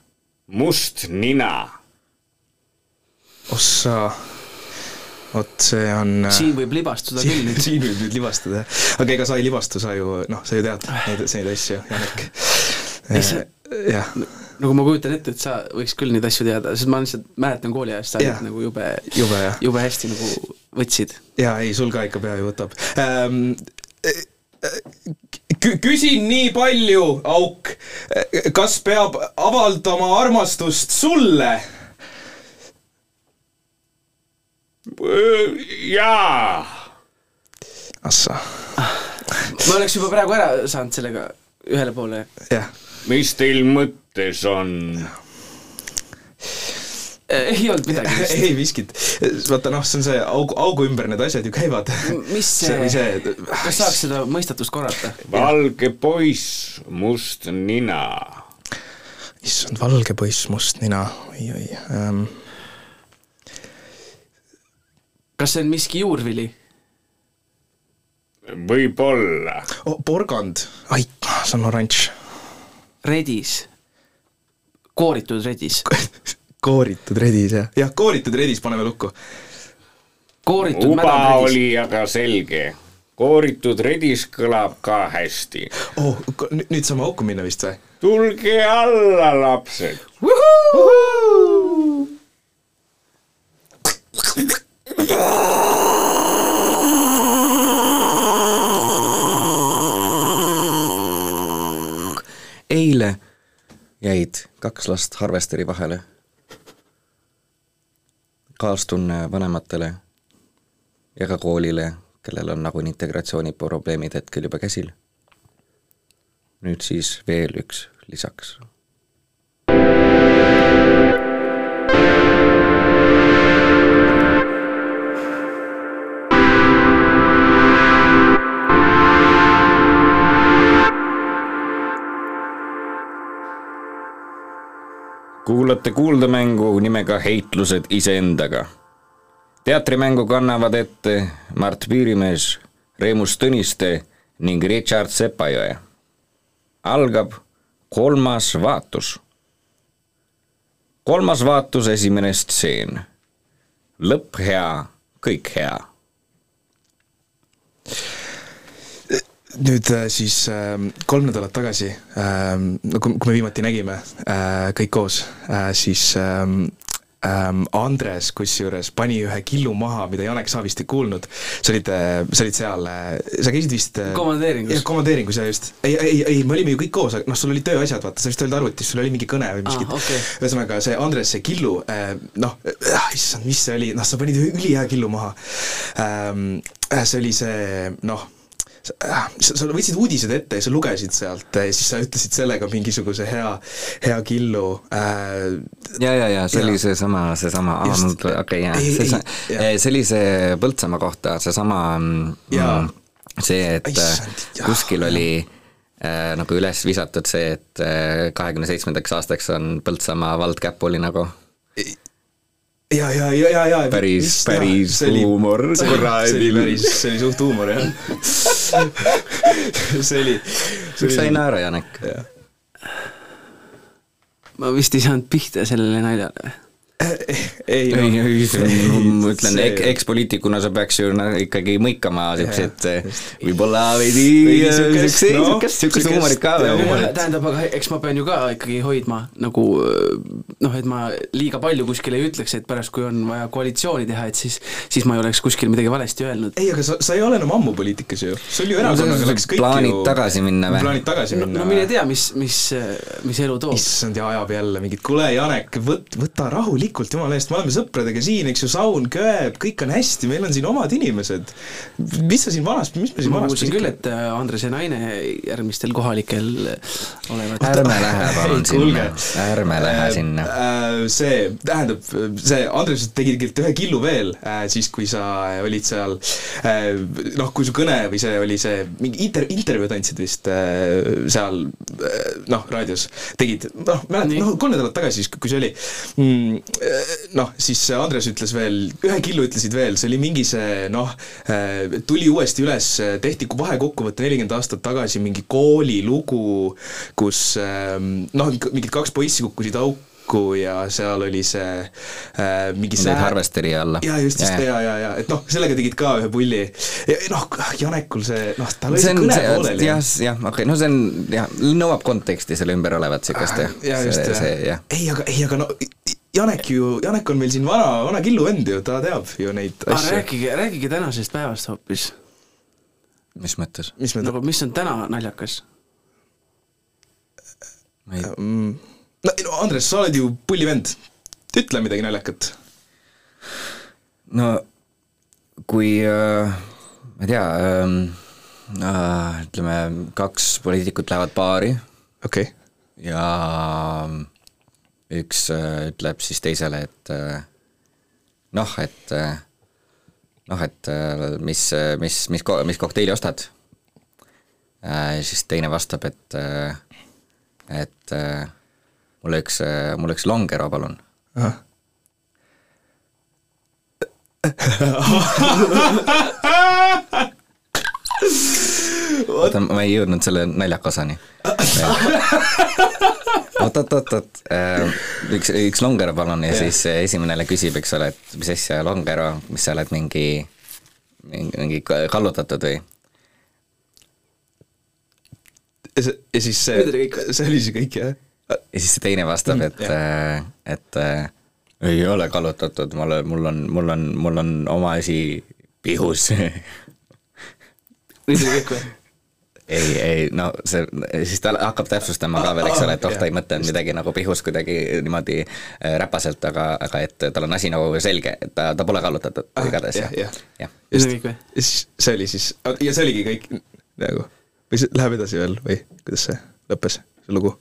must nina. ossa, vot see on siin võib libastuda küll nüüd. <laughs> siin võib nüüd libastada, jah. aga ega sa ei libastu, sa ju noh, sa ju tead neid, neid asju, Janek. See- jah, nagu ma kujutan ette, et sa võiks küll neid asju teada, sest ma lihtsalt mäletan kooliajast, sa olid nagu jube, jube jube hästi nagu võtsid. jaa, ei, sul ka ikka pea ju võtab ähm,. Kü-, küsin nii palju, Auk, kas peab avaldama armastust sulle? jaa, Assa, ma oleks juba praegu ära saanud sellega ühele poole. mis teil mõttes on? <laughs> ei olnud midagi vist. ei miskit, vaata noh, see on see augu, augu ümber need asjad ju käivad. mis <laughs> see see, see, kas saaks seda mõistatust korrata? valge poiss, must nina. issand, valge poiss, must nina, oi-oi ähm,. kas see on miski juurvili? võib-olla. Oh, porgand, ai, see on oranž redis? kooritud redis? <laughs> kooritud redis jah, jah, kooritud redis paneme lukku. kooritud uba mädaredis? oli aga selge. kooritud redis kõlab ka hästi. oh, nüüd saame auku minna vist või? tulge alla, lapsed. eile jäid kaks last harvesteri vahele. Kaastunne vanematele ja ka koolile, kellel on nagunii integratsiooniprobleemid hetkel juba käsil. nüüd siis veel üks lisaks. Kuulate kuuldemängu nimega Heitlused iseendaga. teatrimängu kannavad ette Mart Piirimees, Reemus Tõniste ning Richard Sepajõe. algab kolmas vaatus. kolmas vaatus, esimene stseen. lõpp hea, kõik hea nüüd äh, siis äh, kolm nädalat tagasi äh,, kui, kui me viimati nägime äh, kõik koos äh,, siis äh, äh, Andres kusjuures pani ühe killu maha, mida Janek, sa vist ei kuulnud. sa olid äh,, sa olid seal äh,, sa käisid vist Komandeeringus. jah, komandeeringus ja just. ei, ei, ei, me olime ju kõik koos, noh, sul olid tööasjad, vaata, sa vist olid arvutis, sul oli mingi kõne või miskit Ah, okei. ühesõnaga see Andres, see killu noh issand, mis see oli, noh, sa panid ühe ülihea killu maha ähm,. see oli see noh sa, sa võtsid uudised ette ja sa lugesid sealt ja siis sa ütlesid sellega mingisuguse hea, hea killu äh, ja, ja, ja see Jaa. oli seesama, seesama, aa mul okei Ei, jah, see, oli see Põltsamaa kohta, seesama mm, Jaa. see, et äh, Issand, jah, kuskil oli äh, nagu üles visatud see, et kahekümne seitsmendaks aastaks on Põltsamaa vald käpuli nagu ja, ja, ja, ja, ja Päris- päris huumor, kuradi. see oli päris, see oli suht huumor jah <laughs> see oli, miks sa ei naera, Janek? jah. ma vist ei saanud pihta sellele naljale. Eh, ei ei, noh, ei, ma ütlen ekspoliitikuna sa peaks ju no, ikkagi mõikama siukseid võib-olla veidi siukest, siukseid, noh, siukest, siukest huumorit ka veel. tähendab, aga eks ma pean ju ka ikkagi hoidma nagu noh, et ma liiga palju kuskil ei ütleks, et pärast, kui on vaja koalitsiooni teha, et siis, siis ma ei oleks kuskil midagi valesti öelnud. ei, aga sa, sa ei ole enam ammu poliitikas ju, sul ju erakonnaga läks kõik plaanid ju tagasi minna või? plaanid tagasi minna no mine tea, mis, mis, mis elu toob. issand ja ajab jälle mingit, kuule Janek, võt-, võta rahulikult jumala eest, me oleme sõpradega siin, eks ju, saun kööb, kõik on hästi, meil on siin omad inimesed. mis sa siin vanast, mis me siin ma vanast kuulsin küll, et äh, Andrese naine järgmistel kohalikel olevat ärme lähe <laughs> palun sinna ärme lähe sinna. Äh, see, tähendab, see Andres tegi tegelikult ühe killu veel äh, siis, kui sa olid seal äh, noh, kui su kõne või see oli see mingi inter-, intervjuud andsid vist äh, seal äh, noh, raadios tegid, noh, mäletad, noh, kolm nädalat tagasi siis, kui see oli mm,. noh, siis Andres ütles veel, ühe killu ütlesid veel, see oli mingi see noh, tuli uuesti üles, tehti vahekokkuvõte nelikümmend aastat tagasi mingi koolilugu, kus ähm, noh, mingid kaks poissi kukkusid auku ja seal oli see äh, mingi Need Harvesteri alla. ja just, just ja, ja, ja et noh, sellega tegid ka ühe pulli. noh, Janekul see noh, tal oli see kõne pooleli. jah, jah, okei okay,, no see on jah, nõuab konteksti selle ümber olevat siukest jah, ja just jah. ei, aga, ei, aga no Janek ju, Janek on meil siin vana, vana killuvend ju, ta teab ju neid aga asju. rääkige, rääkige tänasest päevast hoopis. mis mõttes? mis me nagu, mis on täna naljakas? mm, no, no Andres, sa oled ju pullivend, ütle midagi naljakat. no kui äh, ma ei tea ähm,, äh, ütleme kaks poliitikut lähevad baari okei okay., ja üks äh, ütleb siis teisele, et äh, noh, et äh, noh, et mis, mis, mis, mis kokteili ostad siis teine vastab, et et mulle üks, mulle üks longero, palun. <laughs> oota, ma ei jõudnud selle naljaka osani. <laughs> oot-oot-oot-oot, üks, üks longero palun ja siis esimene jälle küsib, eks ole, et mis asja longero, mis sa oled mingi, mingi, mingi kallutatud või? ja siis see see oli see kõik jah? ja siis see teine vastab, et, et äh, ei ole kallutatud, mul, mul on, mul on, mul on oma asi pihus nüüd oli kõik või? ei, ei no see, siis ta hakkab täpsustama ka veel, eks ole, et oh, ta ei mõtelnud midagi nagu pihus kuidagi niimoodi äh, räpaselt, aga, aga et tal on asi nagu selge, et ta, ta pole kallutatud Ah, igatahes jah, jah. nüüd oli kõik või? ja siis see oli siis, ja see oligi kõik nagu, või see läheb edasi veel või kuidas see lõppes, see lugu?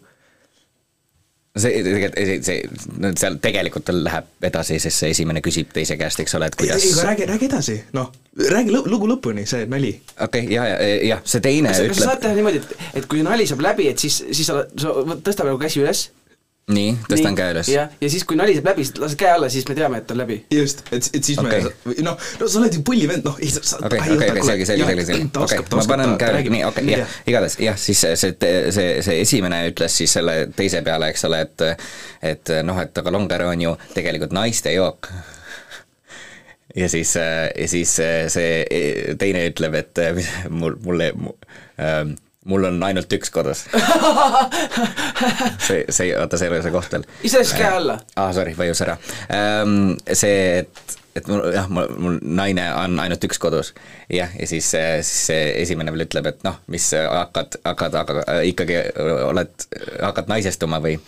See tegelikult, see, see, seal tegelikult tal läheb edasi, sest see esimene küsib teise käest, eks ole, et ei, kuidas ei, aga räägi, räägi edasi, noh, räägi lõ- lugu lõpuni, see nali. okei okay,, ja, ja, jah, see teine kas sa ütleb saad, teha niimoodi, et, et kui nali saab läbi, et siis, siis sa, sa võt- tõsta nagu käsi üles. nii, tõstan käe üles. jah, ja siis, kui nali saab läbi, lased käe alla, siis me teame, et on läbi. just, et, et siis Okei. me, noh, no sa oled ju pullivend, noh, ei sa, okei, okei, okei, selge, selge, selge, selge, okei, ma panen käe, nii, okei, jah, igatahes jah, siis see, see, see, see esimene ütles siis selle teise peale, eks ole, et et noh, et aga Longero on ju tegelikult naiste jook. ja siis, ja siis see teine ütleb, et mul, mulle mu,, mul on ainult üks kodus. <laughs> see, see, oota, see ei ole see koht veel. ise siis käe alla. aa ah,, sorry, vajus ära. see, et, et mul jah, mul, mul naine on ainult üks kodus. jah, ja siis, siis see esimene veel ütleb, et noh, mis hakkad, hakkad, hakkad äh, ikkagi oled, hakkad naisestuma või?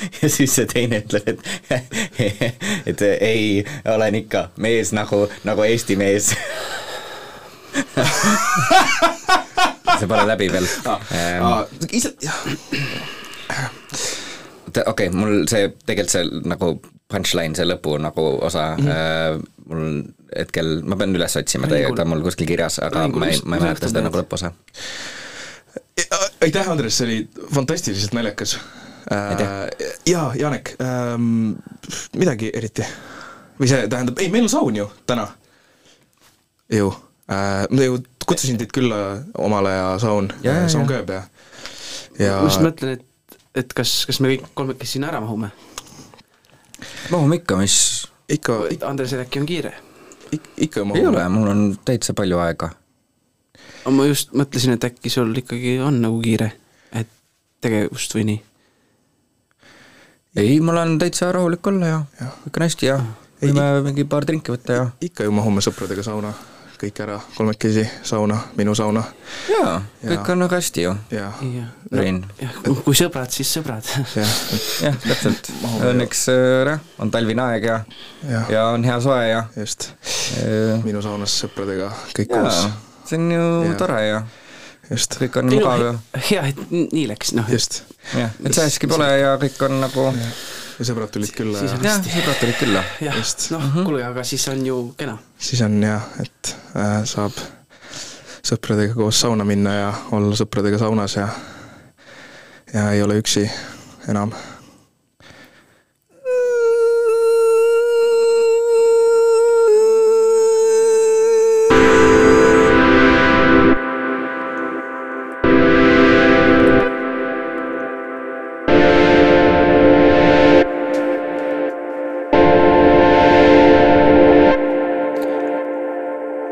<laughs> ja siis see teine ütleb, et, <laughs> et ei, olen ikka mees nagu, nagu Eesti mees. <laughs> see pole läbi veel ise, jah, Ta- okei okay,, mul see tegelikult see nagu punchline, see lõpu nagu osa mm, -hmm. äh, mul hetkel, ma pean üles otsima, ta on mul kuskil kirjas, aga lahingul ma ei ma ei mäleta seda nagu lõpuosa. aitäh, Andres, see oli fantastiliselt naljakas. jaa, Janek ähm,, midagi eriti? või see tähendab, ei, meil on saun ju täna. ju äh,, ma ju kutsusin teid külla omale ja saun jaa,, saun kööb ja, ja ma just mõtlen, et et kas, kas me kõik kolmekesi sinna ära mahume? mahume ikka, mis, ikka, Andresel äkki on kiire? ikka ma ei ole, mul on täitsa palju aega. ma just mõtlesin, et äkki sul ikkagi on nagu kiire, et tegevust või nii. ei, mul on täitsa rahulik olla ja, ja. kõik on hästi ja võime mingi paar drinki võtta ja. ikka ju mahume sõpradega sauna, kõik ära, kolmekesi sauna, minu sauna. Jaa, kõik Jaa. on väga hästi ju, ja, Rein. kui sõbrad, siis sõbrad. jah, täpselt, õnneks äh, jah, on talvine aeg ja, ja, ja on hea soe ja just, äh, minu saunas sõpradega kõik jaa koos,, see on ju Jaa. tore ja just, kõik on mugav ja hea, et nii läks, noh. just. jah, et sääski pole ja kõik on nagu ja sõbrad tulid külla Siis ja on- jah, sõbrad tulid külla. jah noh, kuule, aga siis on ju kena. siis on jah, et äh, saab sõpradega koos sauna minna ja olla sõpradega saunas ja ja ei ole üksi enam.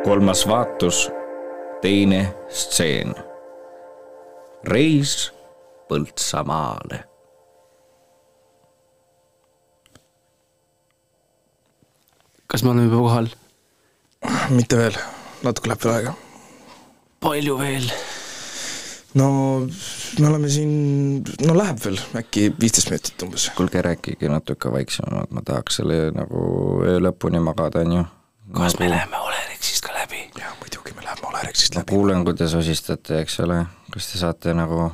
Kolmas vaatus, teine stseen. reis Põltsamaale. kas me oleme juba kohal? mitte veel, natuke läheb veel aega. palju veel? no me oleme siin, no läheb veel äkki viisteist minutit umbes. kuulge, rääkige natuke vaiksemalt, ma tahaks selle nagu öö lõpuni magada, onju. kas me läheme Olerexist ka läbi? jaa, muidugi ma läbi. kuulen, kui te sosistate, eks ole, kas te saate nagu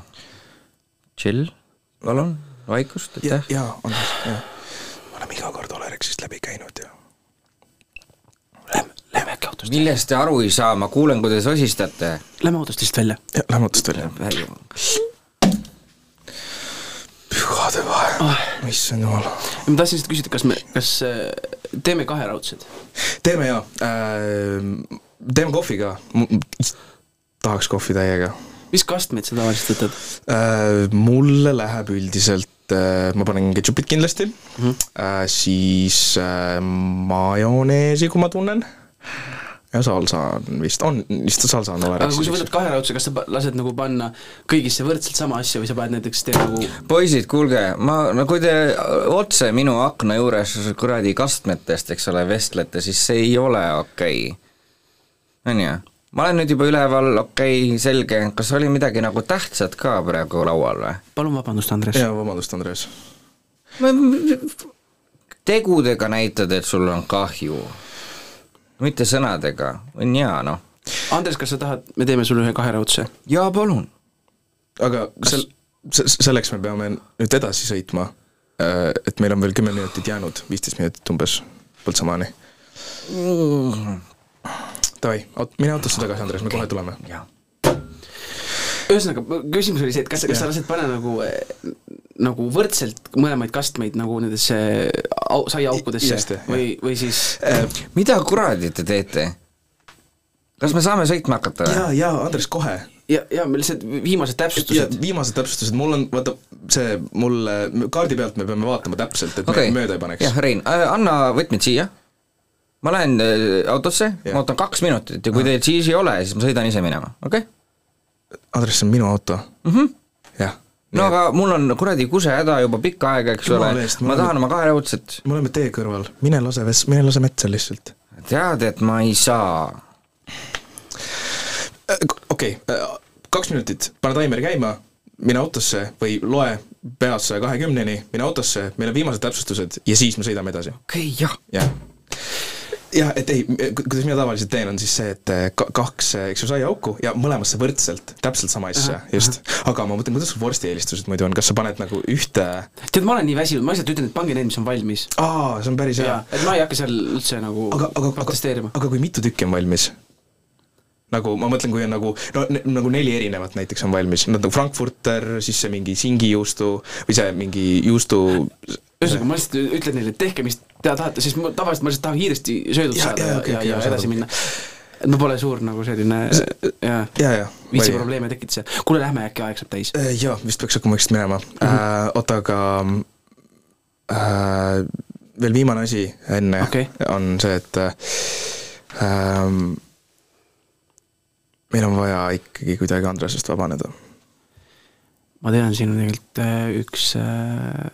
chill, palun, vaikust, aitäh,. jaa, Andres, jaa. me oleme iga kord Olerexist läbi käinud ja Lähme, lähme äkki autost, millest te aru ei saa, ma kuulen, kui te sosistate. lähme autost lihtsalt välja. ja lähme otsast välja. pühade vahe, issand jumal. ma tahtsin lihtsalt küsida, kas me, kas äh, teeme kaheraudsed? teeme jaa äh,, teeme kohvi ka. tahaks kohvi täiega mis kastmeid sa tavaliselt võtad? äh,. mulle läheb üldiselt äh,, ma panen ketšupit kindlasti mm, Mhm. -hmm. äh, siis äh, majoneesi, kui ma tunnen. ja salsa on vist, on vist salsa on aga kui sa võtad. kaheraudse, kas sa lased nagu panna kõigisse võrdselt sama asja või sa paned näiteks, teed nagu poisid, kuulge, ma, no kui te otse minu akna juures kuradi kastmetest, eks ole, vestlete, siis see ei ole okei okay.. On ju? ma olen nüüd juba üleval, okei okay,, selge, kas oli midagi nagu tähtsat ka praegu laual või? palun vabandust, Andres. jaa, vabandust, Andres. tegudega näitad, et sul on kahju, mitte sõnadega, on hea noh. Andres, kas sa tahad, me teeme sulle ühe kaheraudse? jaa, palun. aga sel-, selleks me peame nüüd edasi sõitma. et meil on veel kümme minutit jäänud, viisteist minutit umbes Põltsamaani. Davai, mine autosse tagasi, Andres, me kohe tuleme. ühesõnaga, küsimus oli see, et kas, kas sa lased panna nagu, nagu võrdselt mõlemaid kastmeid nagu nendesse au, saiaaukudesse või, või siis mida kuradi te teete? kas me saame sõitma hakata või? jaa, jaa, Andres, kohe. ja, ja me lihtsalt viimased täpsustused. viimased täpsustused, mul on, vaata see mulle, kaardi pealt me peame vaatama täpselt, et okei me mööda ei paneks jah, Rein, anna võtmed siia. Ma lähen äh, autosse, ma ootan kaks minutit ja kui teil siis ei ole, siis ma sõidan ise minema, okei okay?? Andres, see on minu auto mm. Mhm. jah. no aga mul on kuradi kusehäda juba pikka aega, eks ole ma tahan oma kaheraudset. me oleme tee kõrval, mine lase ves-, mine lase metsa lihtsalt. tead, et ma ei saa. okei, kaks minutit, pane taimer käima, mine autosse või loe peas saja kahekümneni, mine autosse, meil on viimased täpsustused ja siis me sõidame edasi. okei okay,, jah. jah, jah, et ei, kuidas mina tavaliselt teen, on siis see, et eh, ka- kaks, eks ju, saiauku ja mõlemasse võrdselt, täpselt sama asja, just. aga ma mõtlen, kuidas sul vorsti eelistused muidu on, kas sa paned nagu ühte tead, ma olen nii väsinud, ma lihtsalt ütlen, et pange need, mis on valmis. aa, see on päris hea et ma ei hakka seal üldse nagu aga, aga, aga protesteerima, aga kui mitu tükki on valmis? nagu ma mõtlen, kui on nagu no ne- nagu neli erinevat näiteks on valmis, nad nagu Frankfurter, siis see mingi singijuustu või see mingi juustu ühesõnaga ma lihtsalt ütlen neile, et tehke, mis te tahate, sest ma tavaliselt ma lihtsalt tahan kiiresti söödud Jaa, saada ja, okei, ja, ja arusaadav. edasi minna. et ma pole suur nagu selline jaa, ja, ja. viitsi probleeme tekitada seal. kuule, lähme äkki aeg saab täis. jaa, vist peaks hakkama vaikselt minema mm. Mhm. -hmm. oota, aga äh, veel viimane asi enne Okei. on see, et äh, meil on vaja ikkagi kuidagi Andresest vabaneda. ma tean, siin on tegelikult äh, üks äh,,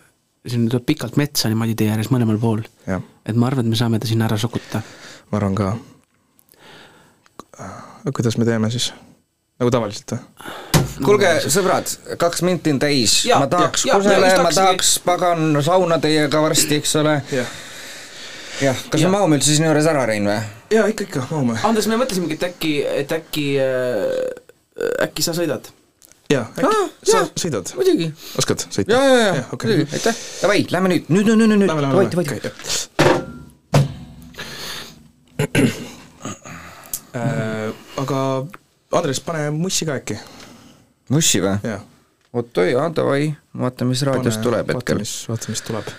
siin tuleb pikalt metsa niimoodi tee ääres mõlemal pool. et ma arvan, et me saame ta sinna ära sokutada. ma arvan ka. kuidas me teeme siis? nagu tavaliselt või? kuulge, sõbrad, kaks minti on täis, ma tahaks just ma tahaks pagan sauna teiega varsti, eks ole. jah, kas me mahume üldse sinu juures ära, Rein või? jaa ikka, ikka, mahume. Andres, me mõtlesimegi, et äkki, et äkki äh,, äkki sa sõidad? jaa, Aa, sa jaa. sõidad? muidugi. oskad sõita? ja, ja, ja, okei muidugi, aitäh. Davai, lähme nüüd, nüüd, nüüd, nüüd, nüüd, davai, davai, davai. aga Andres, pane mussi ka äkki, mussi või? jaa. oot, jaa, davai, vaatame, mis raadiost tuleb hetkel. vaata, mis tuleb.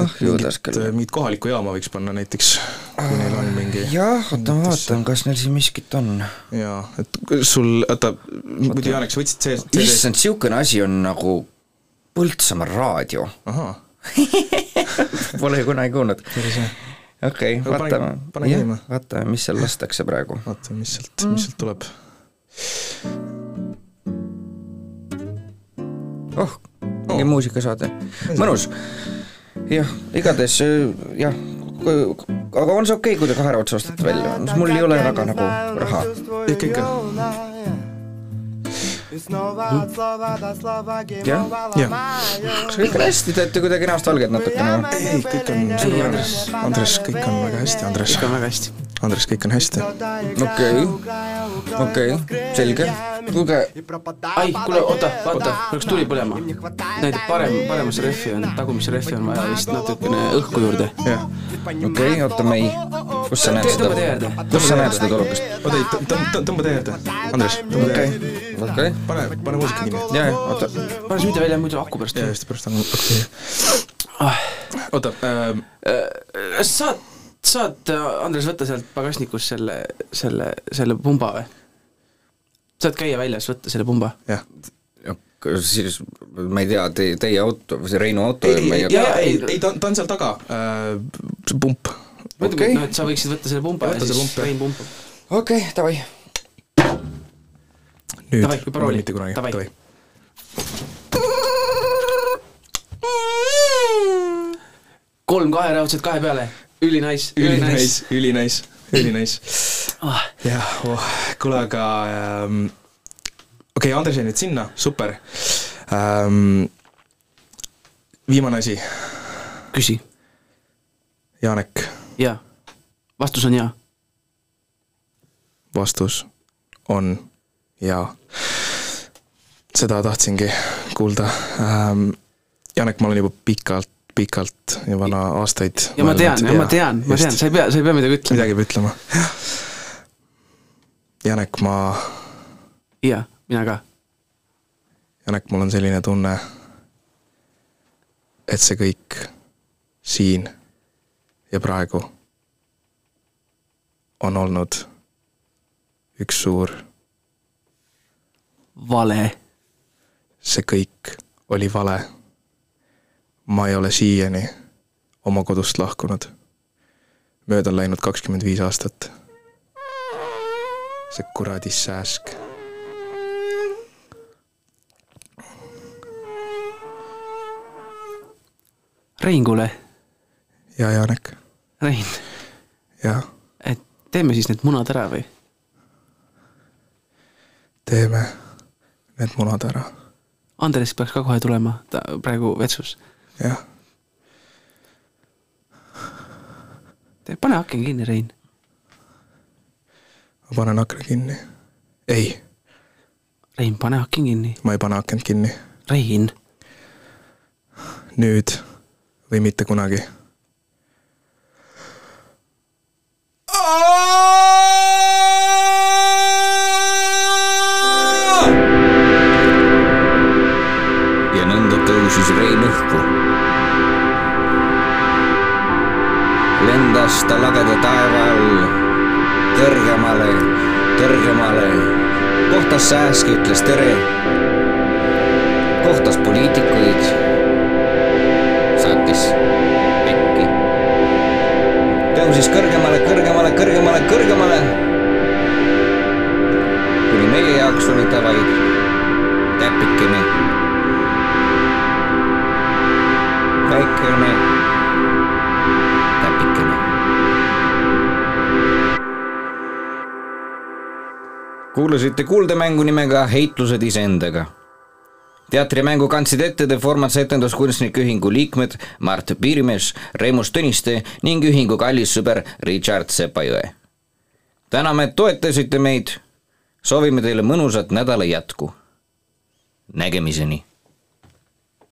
ah, juudas küll. mingit kohalikku jaama võiks panna näiteks, kui neil on mingi jah, oota, ma vaatan, kas neil siin miskit on. jaa, et sul, oota, muidu Janek, sa võtsid see, see, issand, niisugune asi on nagu Põltsamaa raadio. <laughs> Pole kunagi kuulnud. okei, vaatame. vaatame, mis seal lastakse praegu. vaata, mis sealt, mis sealt tuleb. oh, mingi muusikasaade, mõnus. jah, igatahes jah, aga on see okei okay,, kui te kahe otsa ostate välja, mul ei ole väga nagu raha. ikka, ikka, jah, jah. kas kõik on hästi, te olete kuidagi näost valged natukene või? ei, kõik on suurepärane. Andres, kõik on väga hästi, Andres. ikka on väga hästi. Andres, kõik on hästi. okei, okei, selge. kuulge, ai, kuule, oota, vaata, peaks tuli põlema. näitab parem, paremasse rehvi on, tagumisse rehvi on vaja vist natukene õhku juurde. jah, okei, oota, me ei, kus sa näed seda kus sa näed seda tulukest? oota ei, tõmba, tee äärde. Andres, tõmba tee okei okei, pane, pane muusika kinni. ja, ja, oota, pane see mitte välja, muidu aku pärast jaa, just pärast on okei. oota äh,, kas saad, saad, Andres, võtta sealt pagasnikust selle, selle, selle pumba või? saad käia väljas, võtta selle pumba? jah. siis ma ei tea, teie, teie auto, see Reinu auto ei, ei, ei, ei, ei, ta on, ta on seal taga äh,, see pump. okay., noh, et sa võiksid võtta selle pumba ja see siis pump. Rein pumpab. okei, davai. nüüd Davai, parooli. mitte kunagi, Davai. davai. kolm kaheraudset kahe peale, ülinais, ülinais. ülinais, ülinais. Ah, jah, oh, kuule, aga ähm, okei okay,, Andres jäi nüüd sinna, super ähm,. viimane asi, küsi. Janek, jaa. vastus on jaa. vastus on jaa. seda tahtsingi kuulda ähm,. Janek, ma olen juba pikalt, pikalt juba no, aastaid ja ma tean, ja ma tean, ma tean, sa ei pea, sa ei pea midagi ütlema. midagi peab ütlema. Janek, ma, jaa, mina ka. Janek, mul on selline tunne, et see kõik siin ja praegu on olnud üks suur, vale. see kõik oli vale. Ma ei ole siiani oma kodust lahkunud. mööda on läinud kakskümmend viis aastat. see kuradi sääsk Rein, kuule, ja Janek Rein, ja et teeme siis need munad ära või? teeme need munad ära, Andres peaks ka kohe tulema, ta praegu vetsus. Jah pane aken kinni, Rein. ma panen akna kinni. ei, Rein, pane aken kinni. ma ei pane akent kinni. Rein, nüüd või mitte kunagi. Lendas ta lageda taeva all kõrgemale, kõrgemale. kohtas Sääsk, ütles tere. kohtas poliitikuid. saatis pekki. tõusis kõrgemale, kõrgemale, kõrgemale, kõrgemale. kuni meie jaoks oli ta vaid täpikene. väikene kuulasite kuuldemängu nimega Heitlused iseendaga teatrimängu kandsid ette The Formats etenduskunstnike ühingu liikmed Mart Piirimees, Remus Tõniste ning ühingu kallis sõber Richard Sepajõe. täname, et toetasite meid. soovime teile mõnusat nädala jätku. nägemiseni